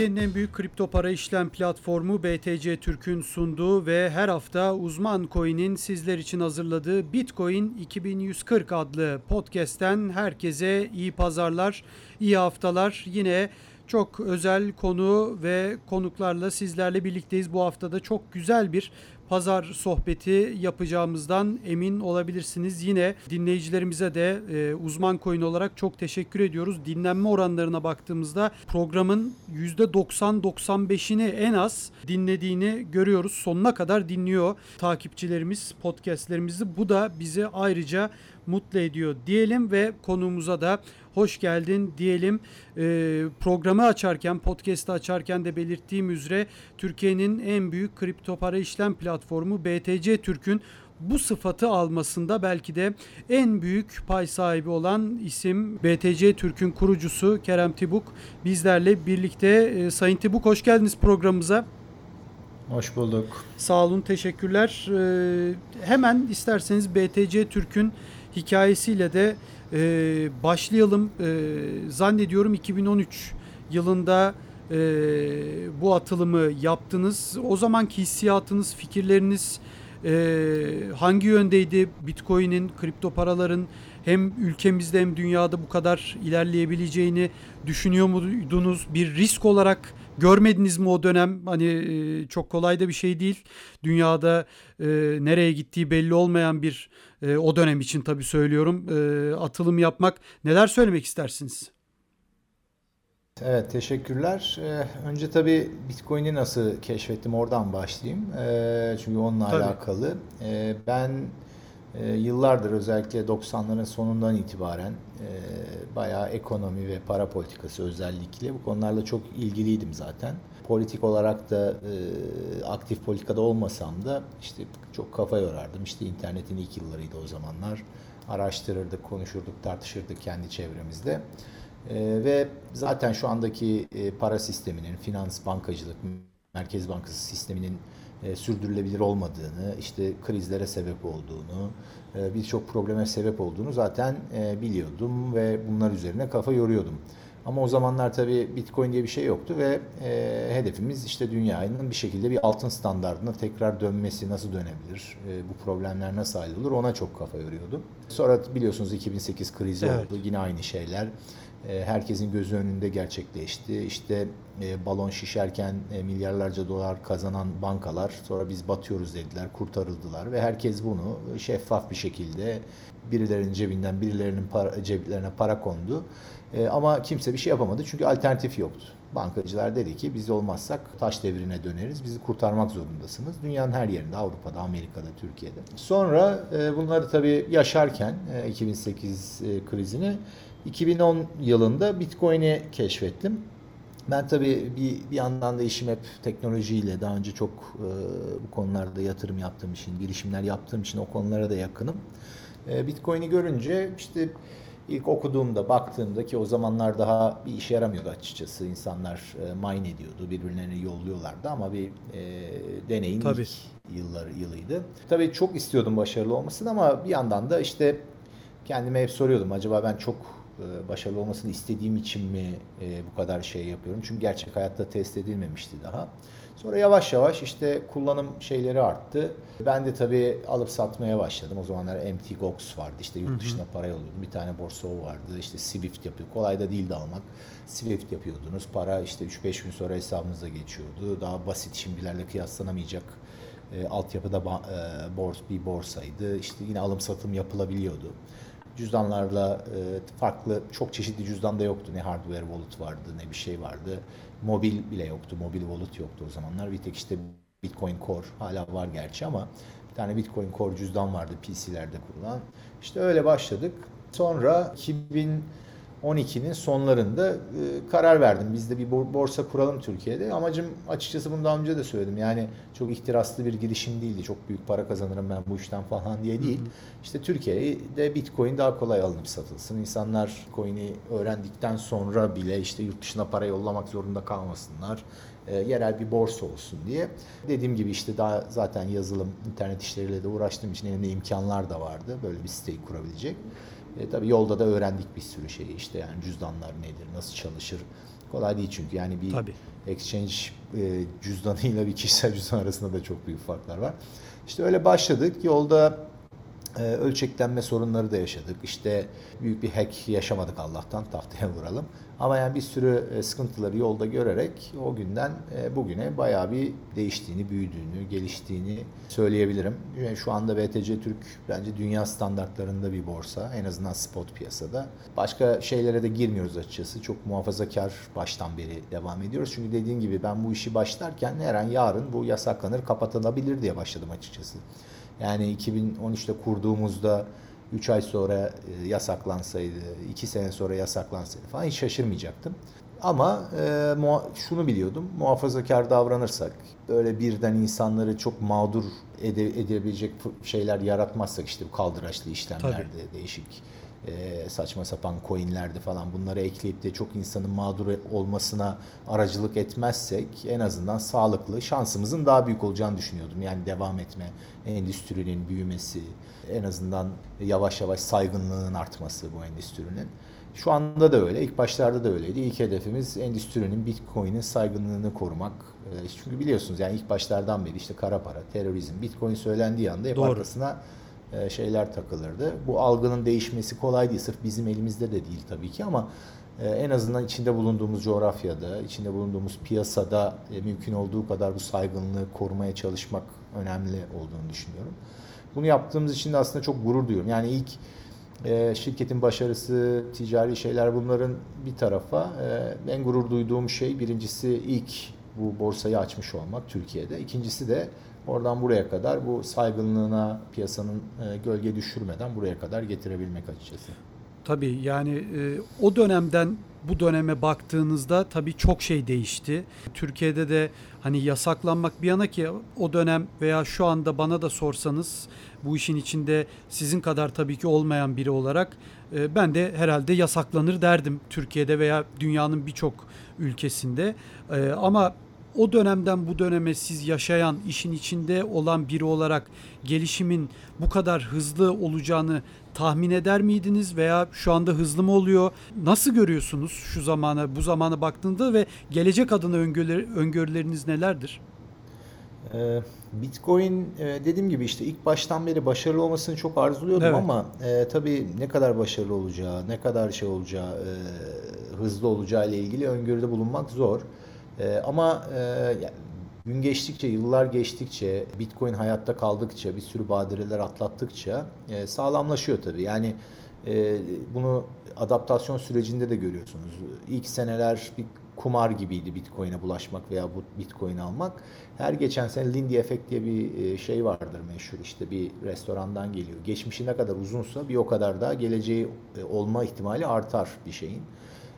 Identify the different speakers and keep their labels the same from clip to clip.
Speaker 1: Türkiye'nin en büyük kripto para işlem platformu BTC Türk'ün sunduğu ve her hafta uzman coin'in sizler için hazırladığı Bitcoin 2140 adlı podcast'ten herkese iyi pazarlar, iyi haftalar. Yine çok özel konu ve konuklarla sizlerle birlikteyiz. Bu haftada çok güzel bir pazar sohbeti yapacağımızdan emin olabilirsiniz. Yine dinleyicilerimize de e, uzman coin olarak çok teşekkür ediyoruz. Dinlenme oranlarına baktığımızda programın %90-95'ini en az dinlediğini görüyoruz. Sonuna kadar dinliyor takipçilerimiz podcastlerimizi. Bu da bizi ayrıca mutlu ediyor diyelim ve konuğumuza da hoş geldin diyelim. E, programı açarken, podcast'ı açarken de belirttiğim üzere Türkiye'nin en büyük kripto para işlem platformu BTC Türk'ün bu sıfatı almasında belki de en büyük pay sahibi olan isim BTC Türk'ün kurucusu Kerem Tibuk bizlerle birlikte. E, Sayın Tibuk hoş geldiniz programımıza.
Speaker 2: Hoş bulduk.
Speaker 1: Sağ olun, teşekkürler. Ee, hemen isterseniz BTC Türk'ün hikayesiyle de e, başlayalım. E, zannediyorum 2013 yılında e, bu atılımı yaptınız. O zamanki hissiyatınız, fikirleriniz e, hangi yöndeydi? Bitcoin'in, kripto paraların hem ülkemizde hem dünyada bu kadar ilerleyebileceğini düşünüyor muydunuz? Bir risk olarak görmediniz mi o dönem? Hani e, çok kolay da bir şey değil. Dünyada e, nereye gittiği belli olmayan bir e, o dönem için tabii söylüyorum. E, atılım yapmak. Neler söylemek istersiniz?
Speaker 2: Evet teşekkürler. Ee, önce tabii Bitcoin'i nasıl keşfettim oradan başlayayım. Ee, çünkü onunla tabii. alakalı. Ee, ben e, yıllardır özellikle 90'ların sonundan itibaren e, bayağı ekonomi ve para politikası özellikle bu konularla çok ilgiliydim zaten. Politik olarak da e, aktif politikada olmasam da işte çok kafa yorardım. İşte internetin ilk yıllarıydı o zamanlar. Araştırırdık, konuşurduk, tartışırdık kendi çevremizde. E, ve zaten şu andaki e, para sisteminin, finans, bankacılık, Merkez Bankası sisteminin e, sürdürülebilir olmadığını, işte krizlere sebep olduğunu, e, birçok probleme sebep olduğunu zaten e, biliyordum ve bunlar üzerine kafa yoruyordum. Ama o zamanlar tabii Bitcoin diye bir şey yoktu ve e, hedefimiz işte dünyanın bir şekilde bir altın standartına tekrar dönmesi nasıl dönebilir, e, bu problemler nasıl hallolur ona çok kafa yoruyordum. Sonra biliyorsunuz 2008 krizi evet. oldu, yine aynı şeyler. E, herkesin gözü önünde gerçekleşti. İşte e, balon şişerken e, milyarlarca dolar kazanan bankalar sonra biz batıyoruz dediler, kurtarıldılar ve herkes bunu şeffaf bir şekilde birilerinin cebinden birilerinin para, ceplerine para kondu. Ama kimse bir şey yapamadı çünkü alternatif yoktu. Bankacılar dedi ki biz olmazsak taş devrine döneriz. Bizi kurtarmak zorundasınız. Dünyanın her yerinde, Avrupa'da, Amerika'da, Türkiye'de. Sonra bunları tabii yaşarken 2008 krizini 2010 yılında Bitcoin'i keşfettim. Ben tabii bir, bir yandan da işim hep teknolojiyle daha önce çok e, bu konularda yatırım yaptığım için, girişimler yaptığım için o konulara da yakınım. E, Bitcoin'i görünce işte ilk okuduğumda, baktığımda ki o zamanlar daha bir işe yaramıyordu açıkçası. İnsanlar e, mine ediyordu, birbirlerini yolluyorlardı ama bir e, deneyin Tabii. yılları yılıydı. Tabii çok istiyordum başarılı olmasını ama bir yandan da işte kendime hep soruyordum acaba ben çok başarılı olmasını istediğim için mi e, bu kadar şey yapıyorum? Çünkü gerçek hayatta test edilmemişti daha. Sonra yavaş yavaş işte kullanım şeyleri arttı. Ben de tabii alıp satmaya başladım. O zamanlar MTGOX vardı. İşte yurt dışına para yolluyordum. Bir tane borsa vardı. İşte Swift yapıyor. Kolay da değildi almak. Swift yapıyordunuz. Para işte 3-5 gün sonra hesabınıza geçiyordu. Daha basit şimdilerle kıyaslanamayacak e, altyapıda e, bors bir borsaydı. İşte yine alım satım yapılabiliyordu cüzdanlarla e, farklı çok çeşitli cüzdan da yoktu. Ne hardware wallet vardı ne bir şey vardı. Mobil bile yoktu. Mobil wallet yoktu o zamanlar. Bir tek işte Bitcoin Core hala var gerçi ama bir tane Bitcoin Core cüzdan vardı PC'lerde kurulan. İşte öyle başladık. Sonra 2000 12'nin sonlarında e, karar verdim. Biz de bir borsa kuralım Türkiye'de. Amacım açıkçası bunu daha önce de söyledim. Yani çok ihtiraslı bir girişim değildi. Çok büyük para kazanırım ben bu işten falan diye değil. Hı hı. İşte Türkiye'de Bitcoin daha kolay alınıp satılsın. İnsanlar Bitcoin'i öğrendikten sonra bile işte yurt dışına para yollamak zorunda kalmasınlar. E, yerel bir borsa olsun diye. Dediğim gibi işte daha zaten yazılım, internet işleriyle de uğraştığım için elimde imkanlar da vardı. Böyle bir siteyi kurabilecek. E, tabii yolda da öğrendik bir sürü şeyi işte yani cüzdanlar nedir, nasıl çalışır, Kolay değil çünkü yani bir
Speaker 1: Tabii.
Speaker 2: exchange e, cüzdanıyla bir kişisel cüzdan arasında da çok büyük farklar var. İşte öyle başladık. Yolda e, ölçeklenme sorunları da yaşadık. İşte büyük bir hack yaşamadık Allah'tan tahtaya vuralım. Ama yani bir sürü e, sıkıntıları yolda görerek o günden e, bugüne bayağı bir değiştiğini, büyüdüğünü, geliştiğini söyleyebilirim. Yani şu anda BTC Türk bence dünya standartlarında bir borsa. En azından spot piyasada. Başka şeylere de girmiyoruz açıkçası. Çok muhafazakar baştan beri devam ediyoruz. Çünkü dediğim gibi ben bu işi başlarken her an yarın bu yasaklanır, kapatılabilir diye başladım açıkçası. Yani 2013'te kurduğumuzda 3 ay sonra e, yasaklansaydı, 2 sene sonra yasaklansaydı falan hiç şaşırmayacaktım. Ama e, şunu biliyordum, muhafazakar davranırsak, böyle birden insanları çok mağdur ede, edebilecek şeyler yaratmazsak işte bu kaldıraçlı işlemlerde Tabii. değişik e, saçma sapan coinlerde falan bunları ekleyip de çok insanın mağdur olmasına aracılık etmezsek en azından sağlıklı şansımızın daha büyük olacağını düşünüyordum. Yani devam etme, endüstrinin büyümesi, en azından yavaş yavaş saygınlığının artması bu endüstrinin. Şu anda da öyle. İlk başlarda da öyleydi. İlk hedefimiz endüstrinin, Bitcoin'in saygınlığını korumak. E, çünkü biliyorsunuz yani ilk başlardan beri işte kara para, terörizm, Bitcoin söylendiği anda hep Doğru. arkasına şeyler takılırdı. Bu algının değişmesi kolay değil. Sırf bizim elimizde de değil tabii ki ama e, en azından içinde bulunduğumuz coğrafyada, içinde bulunduğumuz piyasada e, mümkün olduğu kadar bu saygınlığı korumaya çalışmak önemli olduğunu düşünüyorum. Bunu yaptığımız için de aslında çok gurur duyuyorum. Yani ilk şirketin başarısı, ticari şeyler bunların bir tarafa en gurur duyduğum şey birincisi ilk bu borsayı açmış olmak Türkiye'de. İkincisi de Oradan buraya kadar bu saygınlığına piyasanın e, gölge düşürmeden buraya kadar getirebilmek açıkçası.
Speaker 1: Tabii yani e, o dönemden bu döneme baktığınızda tabii çok şey değişti. Türkiye'de de hani yasaklanmak bir yana ki o dönem veya şu anda bana da sorsanız bu işin içinde sizin kadar tabii ki olmayan biri olarak e, ben de herhalde yasaklanır derdim Türkiye'de veya dünyanın birçok ülkesinde. Ama o dönemden bu döneme siz yaşayan, işin içinde olan biri olarak gelişimin bu kadar hızlı olacağını tahmin eder miydiniz veya şu anda hızlı mı oluyor? Nasıl görüyorsunuz şu zamana, bu zamana baktığında ve gelecek adına öngörüler, öngörüleriniz nelerdir?
Speaker 2: Ee, Bitcoin e, dediğim gibi işte ilk baştan beri başarılı olmasını çok arzuluyordum evet. ama e, tabii ne kadar başarılı olacağı, ne kadar şey olacağı, e, hızlı olacağı ile ilgili öngörüde bulunmak zor. E, ama e, yani gün geçtikçe, yıllar geçtikçe, Bitcoin hayatta kaldıkça, bir sürü badireler atlattıkça e, sağlamlaşıyor tabii. Yani e, bunu adaptasyon sürecinde de görüyorsunuz. İlk seneler bir kumar gibiydi Bitcoin'e bulaşmak veya bu Bitcoin almak. Her geçen sene Lindy Effect diye bir e, şey vardır meşhur işte bir restorandan geliyor. Geçmişi ne kadar uzunsa bir o kadar da geleceği e, olma ihtimali artar bir şeyin.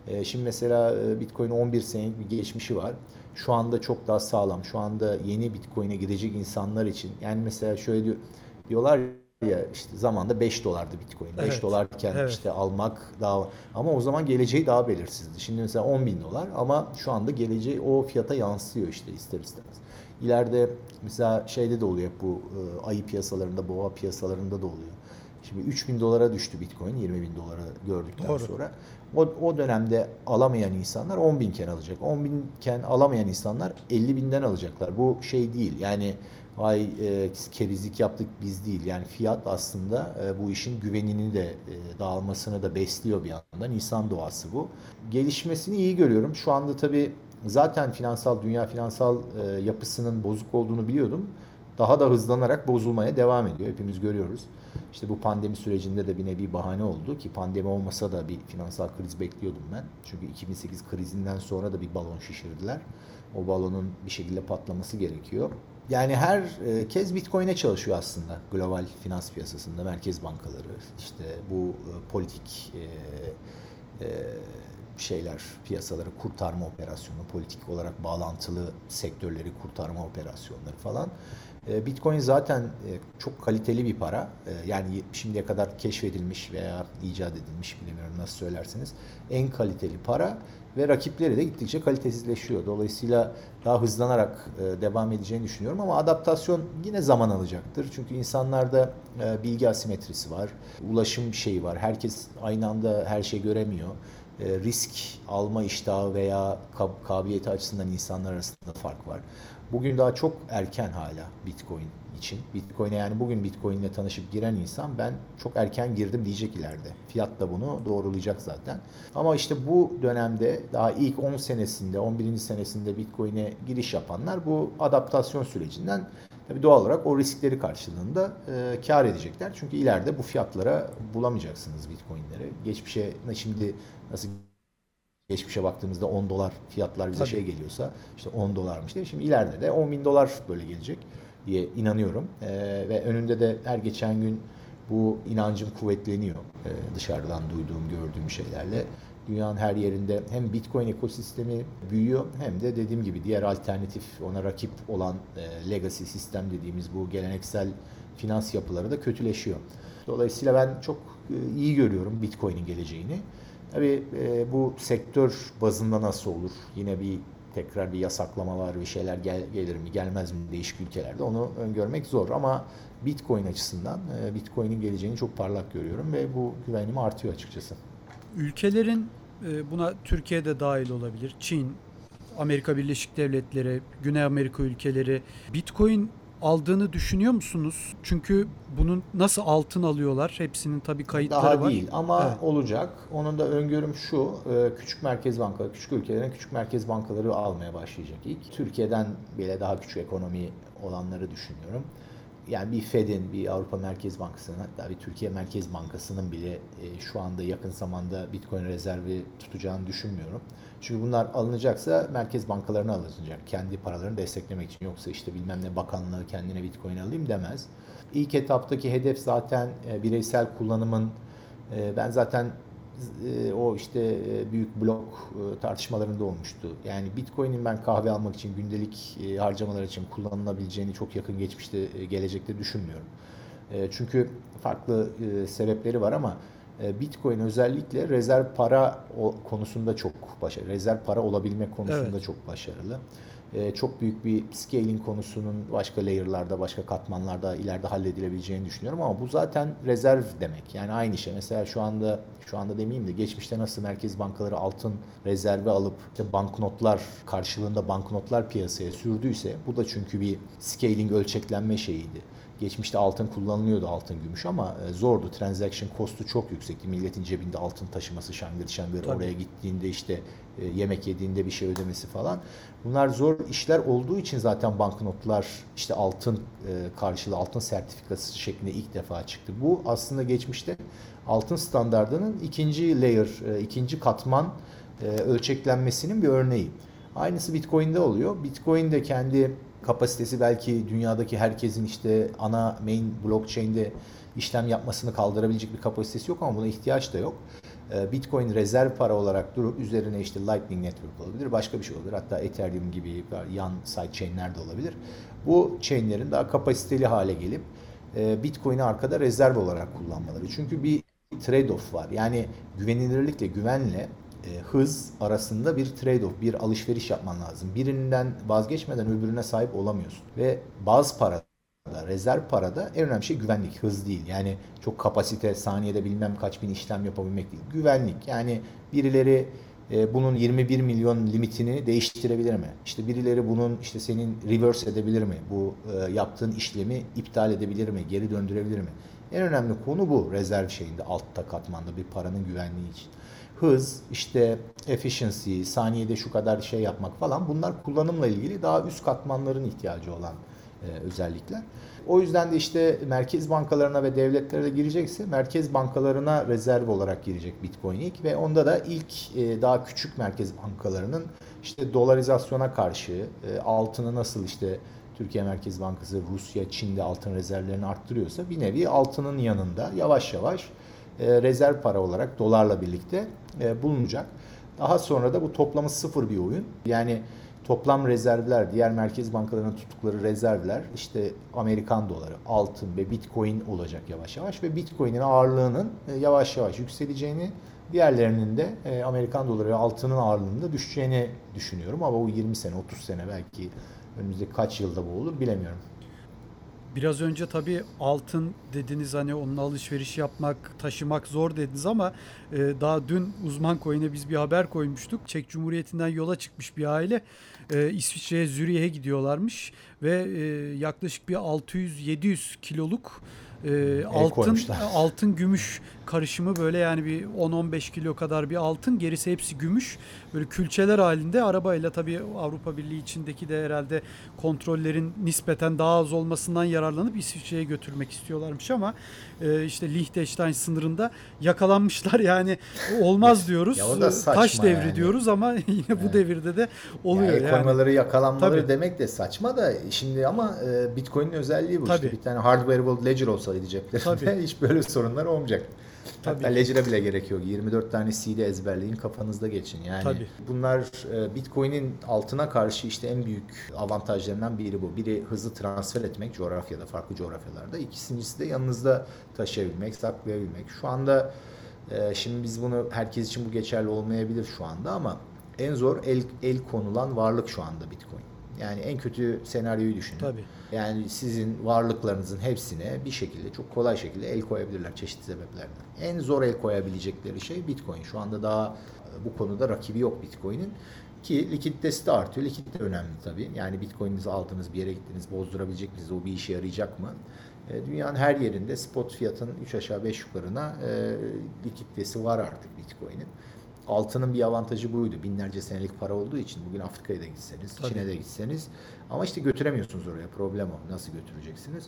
Speaker 2: E, şimdi mesela e, Bitcoin 11 senelik bir geçmişi var. Şu anda çok daha sağlam. Şu anda yeni Bitcoin'e gidecek insanlar için. Yani mesela şöyle diyor, diyorlar ya işte zamanda 5 dolardı Bitcoin. 5 evet, dolarken evet. işte almak daha ama o zaman geleceği daha belirsizdi. Şimdi mesela 10 bin dolar ama şu anda geleceği o fiyata yansıyor işte ister istemez. İleride mesela şeyde de oluyor bu e, ayı piyasalarında, boğa piyasalarında da oluyor. Şimdi 3 bin dolara düştü Bitcoin 20 bin dolara gördükten Doğru. sonra. O, o dönemde alamayan insanlar 10 binken alacak. 10 binken alamayan insanlar 50 binden alacaklar. Bu şey değil yani ay e, kerizlik yaptık biz değil. Yani fiyat aslında e, bu işin güvenini de e, dağılmasını da besliyor bir yandan. İnsan doğası bu. Gelişmesini iyi görüyorum. Şu anda tabii zaten finansal dünya finansal e, yapısının bozuk olduğunu biliyordum. Daha da hızlanarak bozulmaya devam ediyor. Hepimiz görüyoruz. İşte bu pandemi sürecinde de bir nevi bahane oldu ki pandemi olmasa da bir finansal kriz bekliyordum ben. Çünkü 2008 krizinden sonra da bir balon şişirdiler. O balonun bir şekilde patlaması gerekiyor. Yani her e, Bitcoin'e çalışıyor aslında global finans piyasasında merkez bankaları işte bu e, politik e, şeyler piyasaları kurtarma operasyonu politik olarak bağlantılı sektörleri kurtarma operasyonları falan Bitcoin zaten e, çok kaliteli bir para. E, yani şimdiye kadar keşfedilmiş veya icat edilmiş bilmiyorum nasıl söylersiniz. En kaliteli para ve rakipleri de gittikçe kalitesizleşiyor. Dolayısıyla daha hızlanarak devam edeceğini düşünüyorum ama adaptasyon yine zaman alacaktır. Çünkü insanlarda bilgi asimetrisi var, ulaşım şeyi var. Herkes aynı anda her şey göremiyor. e, risk alma iştahı veya kabiliyeti açısından insanlar arasında fark var. Bugün daha çok erken hala Bitcoin için. Bitcoin'e yani bugün Bitcoin ile tanışıp giren insan ben çok erken girdim diyecek ileride. Fiyat da bunu doğrulayacak zaten. Ama işte bu dönemde daha ilk 10 senesinde, 11. senesinde Bitcoin'e giriş yapanlar bu adaptasyon sürecinden tabii doğal olarak o riskleri karşılığında e, kar edecekler. Çünkü ileride bu fiyatlara bulamayacaksınız Bitcoin'leri. Geçmişe şimdi nasıl geçmişe baktığımızda 10 dolar fiyatlar bize Tabii. şey geliyorsa işte 10 dolarmış diye. Şimdi ileride de 10 bin dolar böyle gelecek diye inanıyorum. E, ve önünde de her geçen gün bu inancım kuvvetleniyor e, dışarıdan duyduğum, gördüğüm şeylerle. Dünyanın her yerinde hem Bitcoin ekosistemi büyüyor hem de dediğim gibi diğer alternatif ona rakip olan e, legacy sistem dediğimiz bu geleneksel finans yapıları da kötüleşiyor. Dolayısıyla ben çok e, iyi görüyorum Bitcoin'in geleceğini. Tabii e, bu sektör bazında nasıl olur? Yine bir tekrar bir yasaklamalar bir şeyler gel, gelir mi gelmez mi değişik ülkelerde onu öngörmek zor ama Bitcoin açısından e, Bitcoin'in geleceğini çok parlak görüyorum ve bu güvenim artıyor açıkçası.
Speaker 1: Ülkelerin e, buna Türkiye'de dahil olabilir. Çin, Amerika Birleşik Devletleri, Güney Amerika ülkeleri Bitcoin aldığını düşünüyor musunuz? Çünkü bunun nasıl altın alıyorlar? Hepsinin tabii kayıtları
Speaker 2: Daha
Speaker 1: var.
Speaker 2: değil ama evet. olacak. Onun da öngörüm şu. E, küçük merkez bankaları, küçük ülkelerin küçük merkez bankaları almaya başlayacak ilk. Türkiye'den bile daha küçük ekonomi olanları düşünüyorum. Yani bir Fed'in, bir Avrupa Merkez Bankası'nın hatta bir Türkiye Merkez Bankası'nın bile e, şu anda yakın zamanda Bitcoin rezervi tutacağını düşünmüyorum. Çünkü bunlar alınacaksa merkez bankalarına alınacak. Kendi paralarını desteklemek için. Yoksa işte bilmem ne bakanlığı kendine bitcoin alayım demez. İlk etaptaki hedef zaten e, bireysel kullanımın e, ben zaten e, o işte büyük blok tartışmalarında olmuştu. Yani Bitcoin'in ben kahve almak için gündelik harcamalar için kullanılabileceğini çok yakın geçmişte gelecekte düşünmüyorum. Çünkü farklı sebepleri var ama e, Bitcoin özellikle rezerv para konusunda çok başarılı. Rezerv para olabilme konusunda evet. çok başarılı. E, çok büyük bir scaling konusunun başka layer'larda, başka katmanlarda ileride halledilebileceğini düşünüyorum ama bu zaten rezerv demek. Yani aynı şey. Mesela şu anda şu anda demeyeyim de geçmişte nasıl merkez bankaları altın rezervi alıp işte banknotlar karşılığında banknotlar piyasaya sürdüyse bu da çünkü bir scaling ölçeklenme şeyiydi. Geçmişte altın kullanılıyordu altın gümüş ama e, zordu. Transaction cost'u çok yüksekti. Milletin cebinde altın taşıması şangır şangır Tabii. oraya gittiğinde işte yemek yediğinde bir şey ödemesi falan. Bunlar zor işler olduğu için zaten banknotlar işte altın e, karşılığı altın sertifikası şeklinde ilk defa çıktı. Bu aslında geçmişte altın standardının ikinci layer, ikinci katman ölçeklenmesinin bir örneği. Aynısı Bitcoin'de oluyor. Bitcoin de kendi kapasitesi belki dünyadaki herkesin işte ana main blockchain'de işlem yapmasını kaldırabilecek bir kapasitesi yok ama buna ihtiyaç da yok. Ee, Bitcoin rezerv para olarak durup üzerine işte Lightning Network olabilir, başka bir şey olabilir. Hatta Ethereum gibi yan side chain'ler de olabilir. Bu chain'lerin daha kapasiteli hale gelip e, Bitcoin'i arkada rezerv olarak kullanmaları. Çünkü bir trade-off var. Yani güvenilirlikle, güvenle e, hız arasında bir trade-off, bir alışveriş yapman lazım. Birinden vazgeçmeden öbürüne sahip olamıyorsun. Ve bazı para rezerv parada en önemli şey güvenlik, hız değil. Yani çok kapasite, saniyede bilmem kaç bin işlem yapabilmek değil. Güvenlik. Yani birileri e, bunun 21 milyon limitini değiştirebilir mi? İşte birileri bunun işte senin reverse edebilir mi? Bu e, yaptığın işlemi iptal edebilir mi? Geri döndürebilir mi? En önemli konu bu rezerv şeyinde altta katmanda bir paranın güvenliği için hız, işte efficiency, saniyede şu kadar şey yapmak falan bunlar kullanımla ilgili daha üst katmanların ihtiyacı olan özellikler. O yüzden de işte merkez bankalarına ve devletlere de girecekse merkez bankalarına rezerv olarak girecek Bitcoin ilk ve onda da ilk e, daha küçük merkez bankalarının işte dolarizasyona karşı e, altını nasıl işte Türkiye Merkez Bankası, Rusya, Çin'de altın rezervlerini arttırıyorsa bir nevi altının yanında yavaş yavaş e, rezerv para olarak dolarla birlikte e, bulunacak. Daha sonra da bu toplamı sıfır bir oyun. Yani toplam rezervler, diğer merkez bankalarının tuttukları rezervler işte Amerikan doları, altın ve bitcoin olacak yavaş yavaş ve bitcoin'in ağırlığının e, yavaş yavaş yükseleceğini, diğerlerinin de Amerikan doları ve altının ağırlığında düşeceğini düşünüyorum. Ama bu 20 sene, 30 sene belki önümüzdeki kaç yılda bu olur bilemiyorum.
Speaker 1: Biraz önce tabii altın dediniz hani onunla alışveriş yapmak, taşımak zor dediniz ama e, daha dün uzman coin'e biz bir haber koymuştuk. Çek Cumhuriyeti'nden yola çıkmış bir aile e, İsviçre'ye Zürih'e gidiyorlarmış ve e, yaklaşık bir 600-700 kiloluk e, altın
Speaker 2: koymuşlar.
Speaker 1: altın gümüş karışımı böyle yani bir 10-15 kilo kadar bir altın gerisi hepsi gümüş böyle külçeler halinde arabayla tabii Avrupa Birliği içindeki de herhalde kontrollerin nispeten daha az olmasından yararlanıp İsviçre'ye götürmek istiyorlarmış ama e, işte Liechtenstein sınırında yakalanmışlar yani olmaz diyoruz
Speaker 2: Ya saçma
Speaker 1: taş devri
Speaker 2: yani.
Speaker 1: diyoruz ama yine bu devirde de oluyor
Speaker 2: yani.
Speaker 1: yani.
Speaker 2: koymaları yakalanmaları
Speaker 1: Tabii.
Speaker 2: demek de saçma da şimdi ama e, Bitcoin'in özelliği bu.
Speaker 1: Tabii.
Speaker 2: İşte bir tane hardwareable ledger olsaydı ceplerinde
Speaker 1: Tabii.
Speaker 2: hiç böyle sorunlar olmayacak. Hatta
Speaker 1: Tabii.
Speaker 2: ledger'a bile gerek yok. 24 tane CD ezberleyin kafanızda geçin. Yani
Speaker 1: Tabii.
Speaker 2: bunlar e, Bitcoin'in altına karşı işte en büyük avantajlarından biri bu. Biri hızlı transfer etmek coğrafyada, farklı coğrafyalarda. İkincisi de yanınızda taşıyabilmek, saklayabilmek. Şu anda e, şimdi biz bunu herkes için bu geçerli olmayabilir şu anda ama en zor el, el konulan varlık şu anda Bitcoin. Yani en kötü senaryoyu düşünün.
Speaker 1: Tabii.
Speaker 2: Yani sizin varlıklarınızın hepsine bir şekilde çok kolay şekilde el koyabilirler çeşitli sebeplerden. En zor el koyabilecekleri şey Bitcoin. Şu anda daha e, bu konuda rakibi yok Bitcoin'in. Ki likiditesi de artıyor. Likidite önemli tabii. Yani Bitcoin'inizi aldınız bir yere gittiniz bozdurabilecek misiniz? O bir işe yarayacak mı? E, Dünyanın her yerinde spot fiyatın 3 aşağı 5 yukarına e, likiditesi var artık Bitcoin'in. Altının bir avantajı buydu. Binlerce senelik para olduğu için bugün Afrika'ya da gitseniz,
Speaker 1: Tabii.
Speaker 2: Çin'e de gitseniz ama işte götüremiyorsunuz oraya. Problem o. Nasıl götüreceksiniz?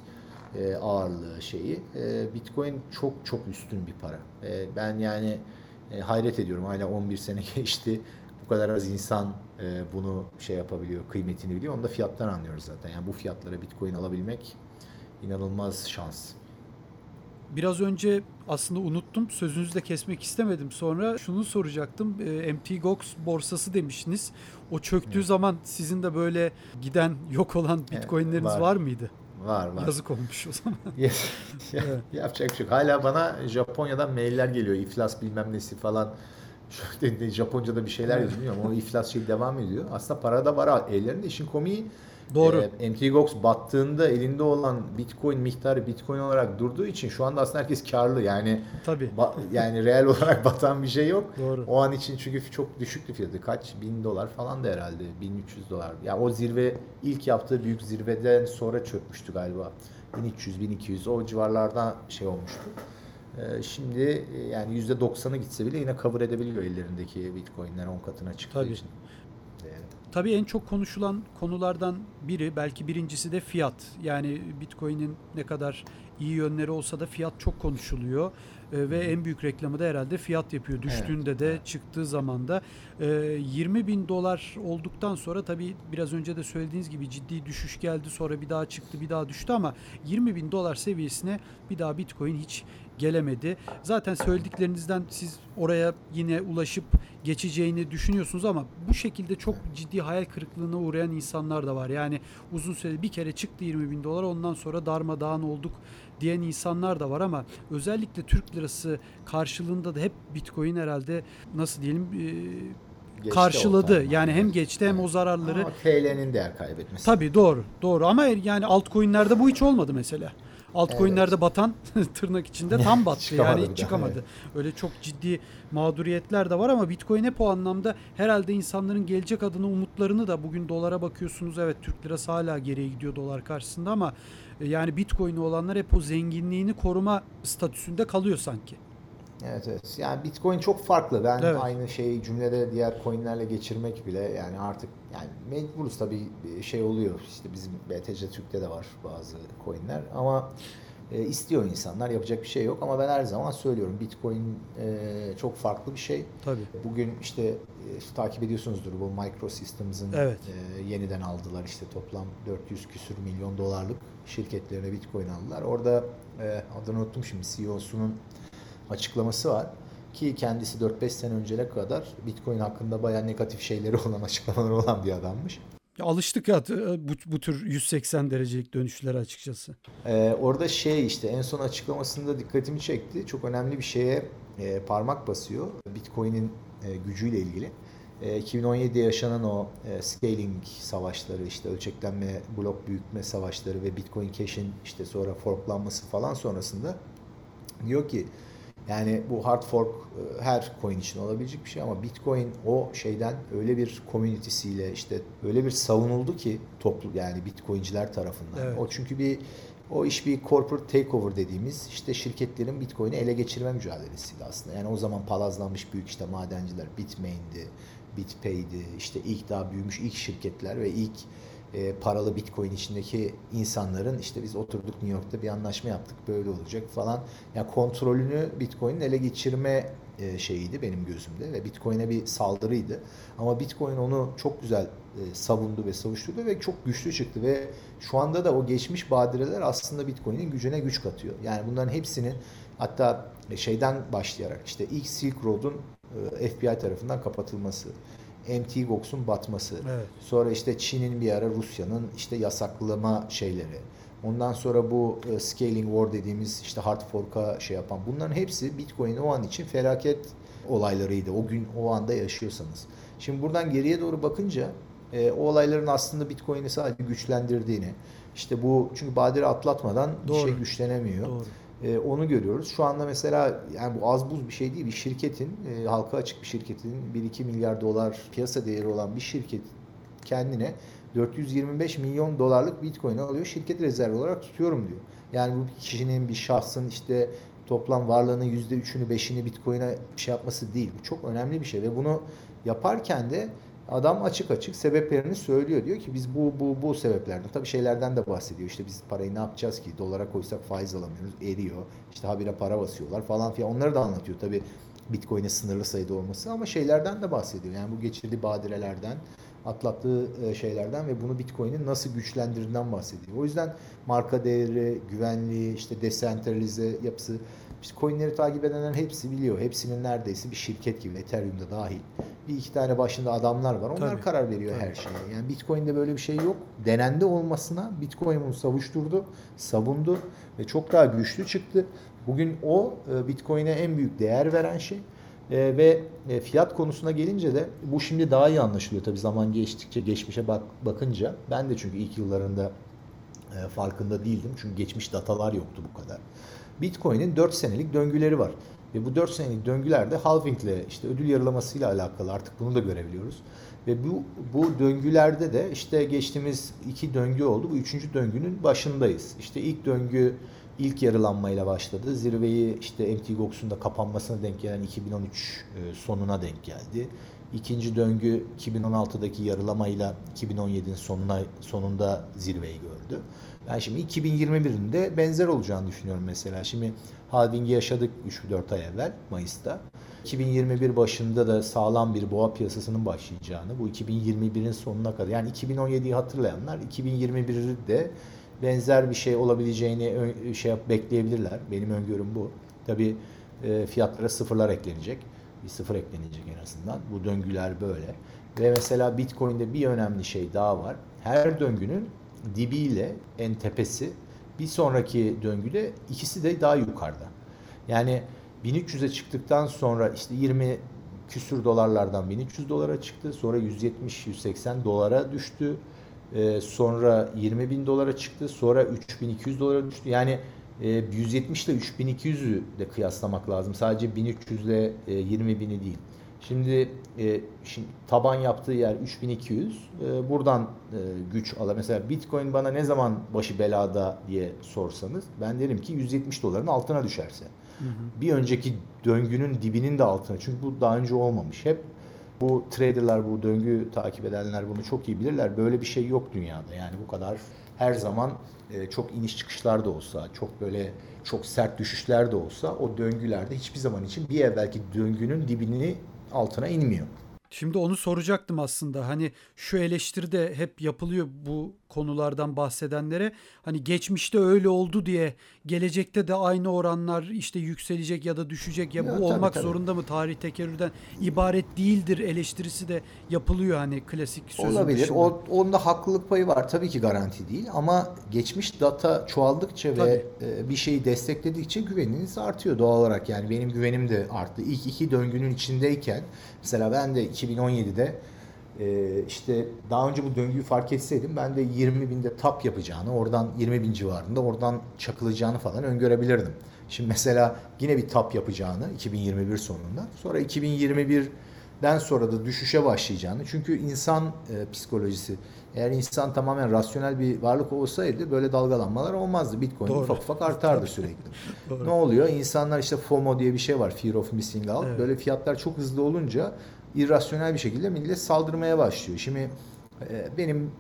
Speaker 2: E, ağırlığı şeyi. E, Bitcoin çok çok üstün bir para. E, ben yani e, hayret ediyorum. Hala 11 sene geçti. Bu kadar az insan e, bunu şey yapabiliyor, kıymetini biliyor. Onu da fiyattan anlıyoruz zaten. Yani bu fiyatlara Bitcoin alabilmek inanılmaz şans.
Speaker 1: Biraz önce aslında unuttum. Sözünüzü de kesmek istemedim. Sonra şunu soracaktım. E, MT Gox borsası demiştiniz. O çöktüğü
Speaker 2: Evet.
Speaker 1: zaman sizin de böyle giden yok olan
Speaker 2: Evet,
Speaker 1: bitcoinleriniz
Speaker 2: var.
Speaker 1: var. mıydı?
Speaker 2: Var var.
Speaker 1: Yazık olmuş o zaman. Evet.
Speaker 2: Yapacak bir şey. Hala bana Japonya'dan mailler geliyor. İflas bilmem nesi falan. Dedi, Japonca'da bir şeyler yazıyor. Bilmiyorum. O iflas şey devam ediyor. Aslında para da var ellerinde. İşin komiği
Speaker 1: Doğru.
Speaker 2: e, MT Gox battığında elinde olan Bitcoin miktarı Bitcoin olarak durduğu için şu anda aslında herkes karlı. Yani
Speaker 1: Tabii.
Speaker 2: ba- yani reel olarak batan bir şey yok.
Speaker 1: Doğru.
Speaker 2: O an için çünkü çok düşüktü fiyatı. Kaç? Bin dolar falan da herhalde. 1300 dolar. Ya o zirve ilk yaptığı büyük zirveden sonra çökmüştü galiba. 1300, 1200 o civarlarda şey olmuştu. Ee, şimdi e, yani %90'ı gitse bile yine cover edebiliyor ellerindeki Bitcoin'ler 10 katına çıktığı
Speaker 1: Tabii.
Speaker 2: için.
Speaker 1: Tabii en çok konuşulan konulardan biri belki birincisi de fiyat. Yani Bitcoin'in ne kadar iyi yönleri olsa da fiyat çok konuşuluyor. Ee, ve en büyük reklamı da herhalde fiyat yapıyor. Düştüğünde de
Speaker 2: evet.
Speaker 1: çıktığı zaman da Ee, 20 bin dolar olduktan sonra tabii biraz önce de söylediğiniz gibi ciddi düşüş geldi. Sonra bir daha çıktı bir daha düştü ama 20 bin dolar seviyesine bir daha Bitcoin hiç gelemedi. Zaten söylediklerinizden siz oraya yine ulaşıp geçeceğini düşünüyorsunuz ama bu şekilde çok ciddi hayal kırıklığına uğrayan insanlar da var. Yani uzun süre bir kere çıktı 20 bin dolar ondan sonra darmadağın olduk diyen insanlar da var ama özellikle Türk lirası karşılığında da hep Bitcoin herhalde nasıl diyelim e,
Speaker 2: geçti
Speaker 1: karşıladı. Yani hem
Speaker 2: Evet.
Speaker 1: geçti hem o zararları.
Speaker 2: Ama TL'nin değer kaybetmesi.
Speaker 1: Tabii doğru. Doğru ama yani altcoin'lerde bu hiç olmadı mesela. Altcoin'lerde
Speaker 2: Evet.
Speaker 1: batan tırnak içinde tam battı
Speaker 2: Çıkamadı
Speaker 1: yani
Speaker 2: daha,
Speaker 1: çıkamadı.
Speaker 2: evet.
Speaker 1: Öyle çok ciddi mağduriyetler de var ama Bitcoin hep o anlamda herhalde insanların gelecek adına umutlarını da bugün dolara bakıyorsunuz evet Türk lirası hala geriye gidiyor dolar karşısında ama e, yani Bitcoin'i olanlar hep o zenginliğini koruma statüsünde kalıyor sanki.
Speaker 2: Evet evet. Yani Bitcoin çok farklı. Ben
Speaker 1: Evet.
Speaker 2: aynı şeyi cümlede diğer coinlerle geçirmek bile yani artık yani mecburuz tabii şey oluyor. İşte bizim BTC Türk'te de var bazı coinler ama e, istiyor insanlar yapacak bir şey yok ama ben her zaman söylüyorum Bitcoin e, çok farklı bir şey.
Speaker 1: Tabii.
Speaker 2: Bugün işte e, takip ediyorsunuzdur bu Microsystems'ın
Speaker 1: Evet.
Speaker 2: e, yeniden aldılar işte toplam 400 küsür milyon dolarlık şirketlerine Bitcoin aldılar. Orada e, adını unuttum şimdi CEO'sunun açıklaması var ki kendisi 4-5 sene önceye kadar Bitcoin hakkında bayağı negatif şeyleri olan açıklamaları olan bir adammış.
Speaker 1: Ya alıştık ya bu, bu tür 180 derecelik dönüşlere açıkçası.
Speaker 2: Ee, orada şey işte en son açıklamasında dikkatimi çekti. Çok önemli bir şeye e, parmak basıyor. Bitcoin'in e, gücüyle ilgili. e, 2017'de yaşanan o e, scaling savaşları işte ölçeklenme, blok büyütme savaşları ve Bitcoin Cash'in işte sonra forklanması falan sonrasında diyor ki yani bu hard fork e, her coin için olabilecek bir şey ama Bitcoin o şeyden öyle bir community'siyle işte öyle bir savunuldu ki toplu yani Bitcoin'ciler tarafından.
Speaker 1: Evet.
Speaker 2: O çünkü bir o iş bir corporate takeover dediğimiz işte şirketlerin Bitcoin'i ele geçirme mücadelesiydi aslında. Yani o zaman palazlanmış büyük işte madenciler Bitmain'di, BitPay'di, işte ilk daha büyümüş ilk şirketler ve ilk e, paralı Bitcoin içindeki insanların işte biz oturduk New York'ta bir anlaşma yaptık böyle olacak falan. Yani kontrolünü Bitcoin'in ele geçirme e, şeyiydi benim gözümde ve Bitcoin'e bir saldırıydı. Ama Bitcoin onu çok güzel e, savundu ve savuşturdu ve çok güçlü çıktı ve şu anda da o geçmiş badireler aslında Bitcoin'in gücüne güç katıyor. Yani bunların hepsinin hatta şeyden başlayarak işte ilk Silk Road'un e, FBI tarafından kapatılması, Mt. Gox'un batması,
Speaker 1: Evet.
Speaker 2: sonra işte Çin'in bir ara Rusya'nın işte yasaklama şeyleri, ondan sonra bu e, scaling war dediğimiz işte hard fork'a şey yapan bunların hepsi Bitcoin o an için felaket olaylarıydı. O gün o anda yaşıyorsanız. Şimdi buradan geriye doğru bakınca e, o olayların aslında Bitcoin'i sadece güçlendirdiğini, işte bu çünkü badire atlatmadan bir
Speaker 1: Doğru.
Speaker 2: şey güçlenemiyor.
Speaker 1: Doğru.
Speaker 2: E, onu görüyoruz. Şu anda mesela yani bu az buz bir şey değil. Bir şirketin, e, halka açık bir şirketin 1-2 milyar dolar piyasa değeri olan bir şirket kendine 425 milyon dolarlık bitcoin alıyor. Şirket rezervi olarak tutuyorum diyor. Yani bu kişinin, bir şahsın işte toplam varlığının %3'ünü, 5'ini bitcoin'e şey yapması değil. Bu çok önemli bir şey ve bunu yaparken de Adam açık açık sebeplerini söylüyor. Diyor ki biz bu bu bu sebeplerden tabii şeylerden de bahsediyor. İşte biz parayı ne yapacağız ki? Dolara koysak faiz alamıyoruz. Eriyor. İşte habire para basıyorlar falan filan. Onları da anlatıyor tabii. Bitcoin'e sınırlı sayıda olması ama şeylerden de bahsediyor. Yani bu geçirdiği badirelerden, atlattığı e, şeylerden ve bunu Bitcoin'in nasıl güçlendirdiğinden bahsediyor. O yüzden marka değeri, güvenliği, işte desentralize yapısı, işte coinleri takip edenlerin hepsi biliyor. Hepsinin neredeyse bir şirket gibi, Ethereum'da dahil. Bir iki tane başında adamlar var. Onlar
Speaker 1: Tabii.
Speaker 2: karar veriyor
Speaker 1: Tabii.
Speaker 2: her şeye. Yani Bitcoin'de böyle bir şey yok. Denendi olmasına Bitcoin bunu savuşturdu, savundu ve çok daha güçlü çıktı. Bugün o e, Bitcoin'e en büyük değer veren şey. E, ve e, fiyat konusuna gelince de bu şimdi daha iyi anlaşılıyor tabii zaman geçtikçe geçmişe bak bakınca. Ben de çünkü ilk yıllarında e, farkında değildim. Çünkü geçmiş datalar yoktu bu kadar. Bitcoin'in 4 senelik döngüleri var. Ve bu 4 senelik döngülerde halving ile işte ödül yarılamasıyla alakalı artık bunu da görebiliyoruz. Ve bu bu döngülerde de işte geçtiğimiz iki döngü oldu. Bu üçüncü döngünün başındayız. İşte ilk döngü ilk yarılanmayla başladı. Zirveyi işte MT Gox'un da kapanmasına denk gelen 2013 e, sonuna denk geldi. İkinci döngü 2016'daki yarılamayla 2017'nin sonuna sonunda zirveyi gördü. Ben şimdi 2021'in de benzer olacağını düşünüyorum mesela. Şimdi halving'i yaşadık 3-4 ay evvel Mayıs'ta. 2021 başında da sağlam bir boğa piyasasının başlayacağını, bu 2021'in sonuna kadar yani 2017'yi hatırlayanlar 2021'de de benzer bir şey olabileceğini şey bekleyebilirler. Benim öngörüm bu. Tabii e, fiyatlara sıfırlar eklenecek. Bir sıfır eklenecek en azından. Bu döngüler böyle. Ve mesela Bitcoin'de bir önemli şey daha var. Her döngünün dibiyle en tepesi bir sonraki döngüde ikisi de daha yukarıda. Yani 1300'e çıktıktan sonra işte 20 küsür dolarlardan 1300 dolara çıktı. Sonra 170-180 dolara düştü. Ee, sonra 20 bin dolara çıktı. Sonra 3200 dolara düştü. Yani e, 170 ile 3200'ü de kıyaslamak lazım. Sadece 1300 ile e, 20 bini değil. Şimdi, e, şimdi taban yaptığı yer 3200. E, buradan e, güç ala. Mesela Bitcoin bana ne zaman başı belada diye sorsanız ben derim ki 170 doların altına düşerse. Bir önceki döngünün dibinin de altına. Çünkü bu daha önce olmamış. Hep bu traderlar, bu döngü takip edenler bunu çok iyi bilirler. Böyle bir şey yok dünyada. Yani bu kadar her zaman e, çok iniş çıkışlar da olsa, çok böyle çok sert düşüşler de olsa o döngülerde hiçbir zaman için bir evvelki döngünün dibini altına inmiyor.
Speaker 1: Şimdi onu soracaktım aslında. Hani şu eleştiri de hep yapılıyor bu konulardan bahsedenlere. Hani geçmişte öyle oldu diye gelecekte de aynı oranlar işte yükselecek ya da düşecek ya
Speaker 2: Ya
Speaker 1: bu
Speaker 2: tabii,
Speaker 1: olmak
Speaker 2: tabii.
Speaker 1: zorunda mı? Tarih tekerrürden ibaret değildir eleştirisi de yapılıyor hani klasik sözün
Speaker 2: Olabilir.
Speaker 1: dışında.
Speaker 2: O, onda haklılık payı var. Tabii ki garanti değil ama geçmiş data çoğaldıkça ve e, bir şeyi destekledikçe güveniniz artıyor doğal olarak. Yani benim güvenim de arttı. İlk iki döngünün içindeyken mesela ben de 2017'de e, işte daha önce bu döngüyü fark etseydim ben de 20 binde tap yapacağını, oradan 20 bin civarında oradan çakılacağını falan öngörebilirdim. Şimdi mesela yine bir tap yapacağını 2021 sonunda, sonra 2021'den sonra da düşüşe başlayacağını. Çünkü insan e, psikolojisi, eğer insan tamamen rasyonel bir varlık olsaydı böyle dalgalanmalar olmazdı. Bitcoin
Speaker 1: Doğru.
Speaker 2: ufak ufak artardı sürekli.
Speaker 1: Doğru.
Speaker 2: Ne oluyor? İnsanlar işte FOMO diye bir şey var. Fear of missing out.
Speaker 1: Evet.
Speaker 2: Böyle fiyatlar çok hızlı olunca irrasyonel bir şekilde millet saldırmaya başlıyor. Şimdi e, benim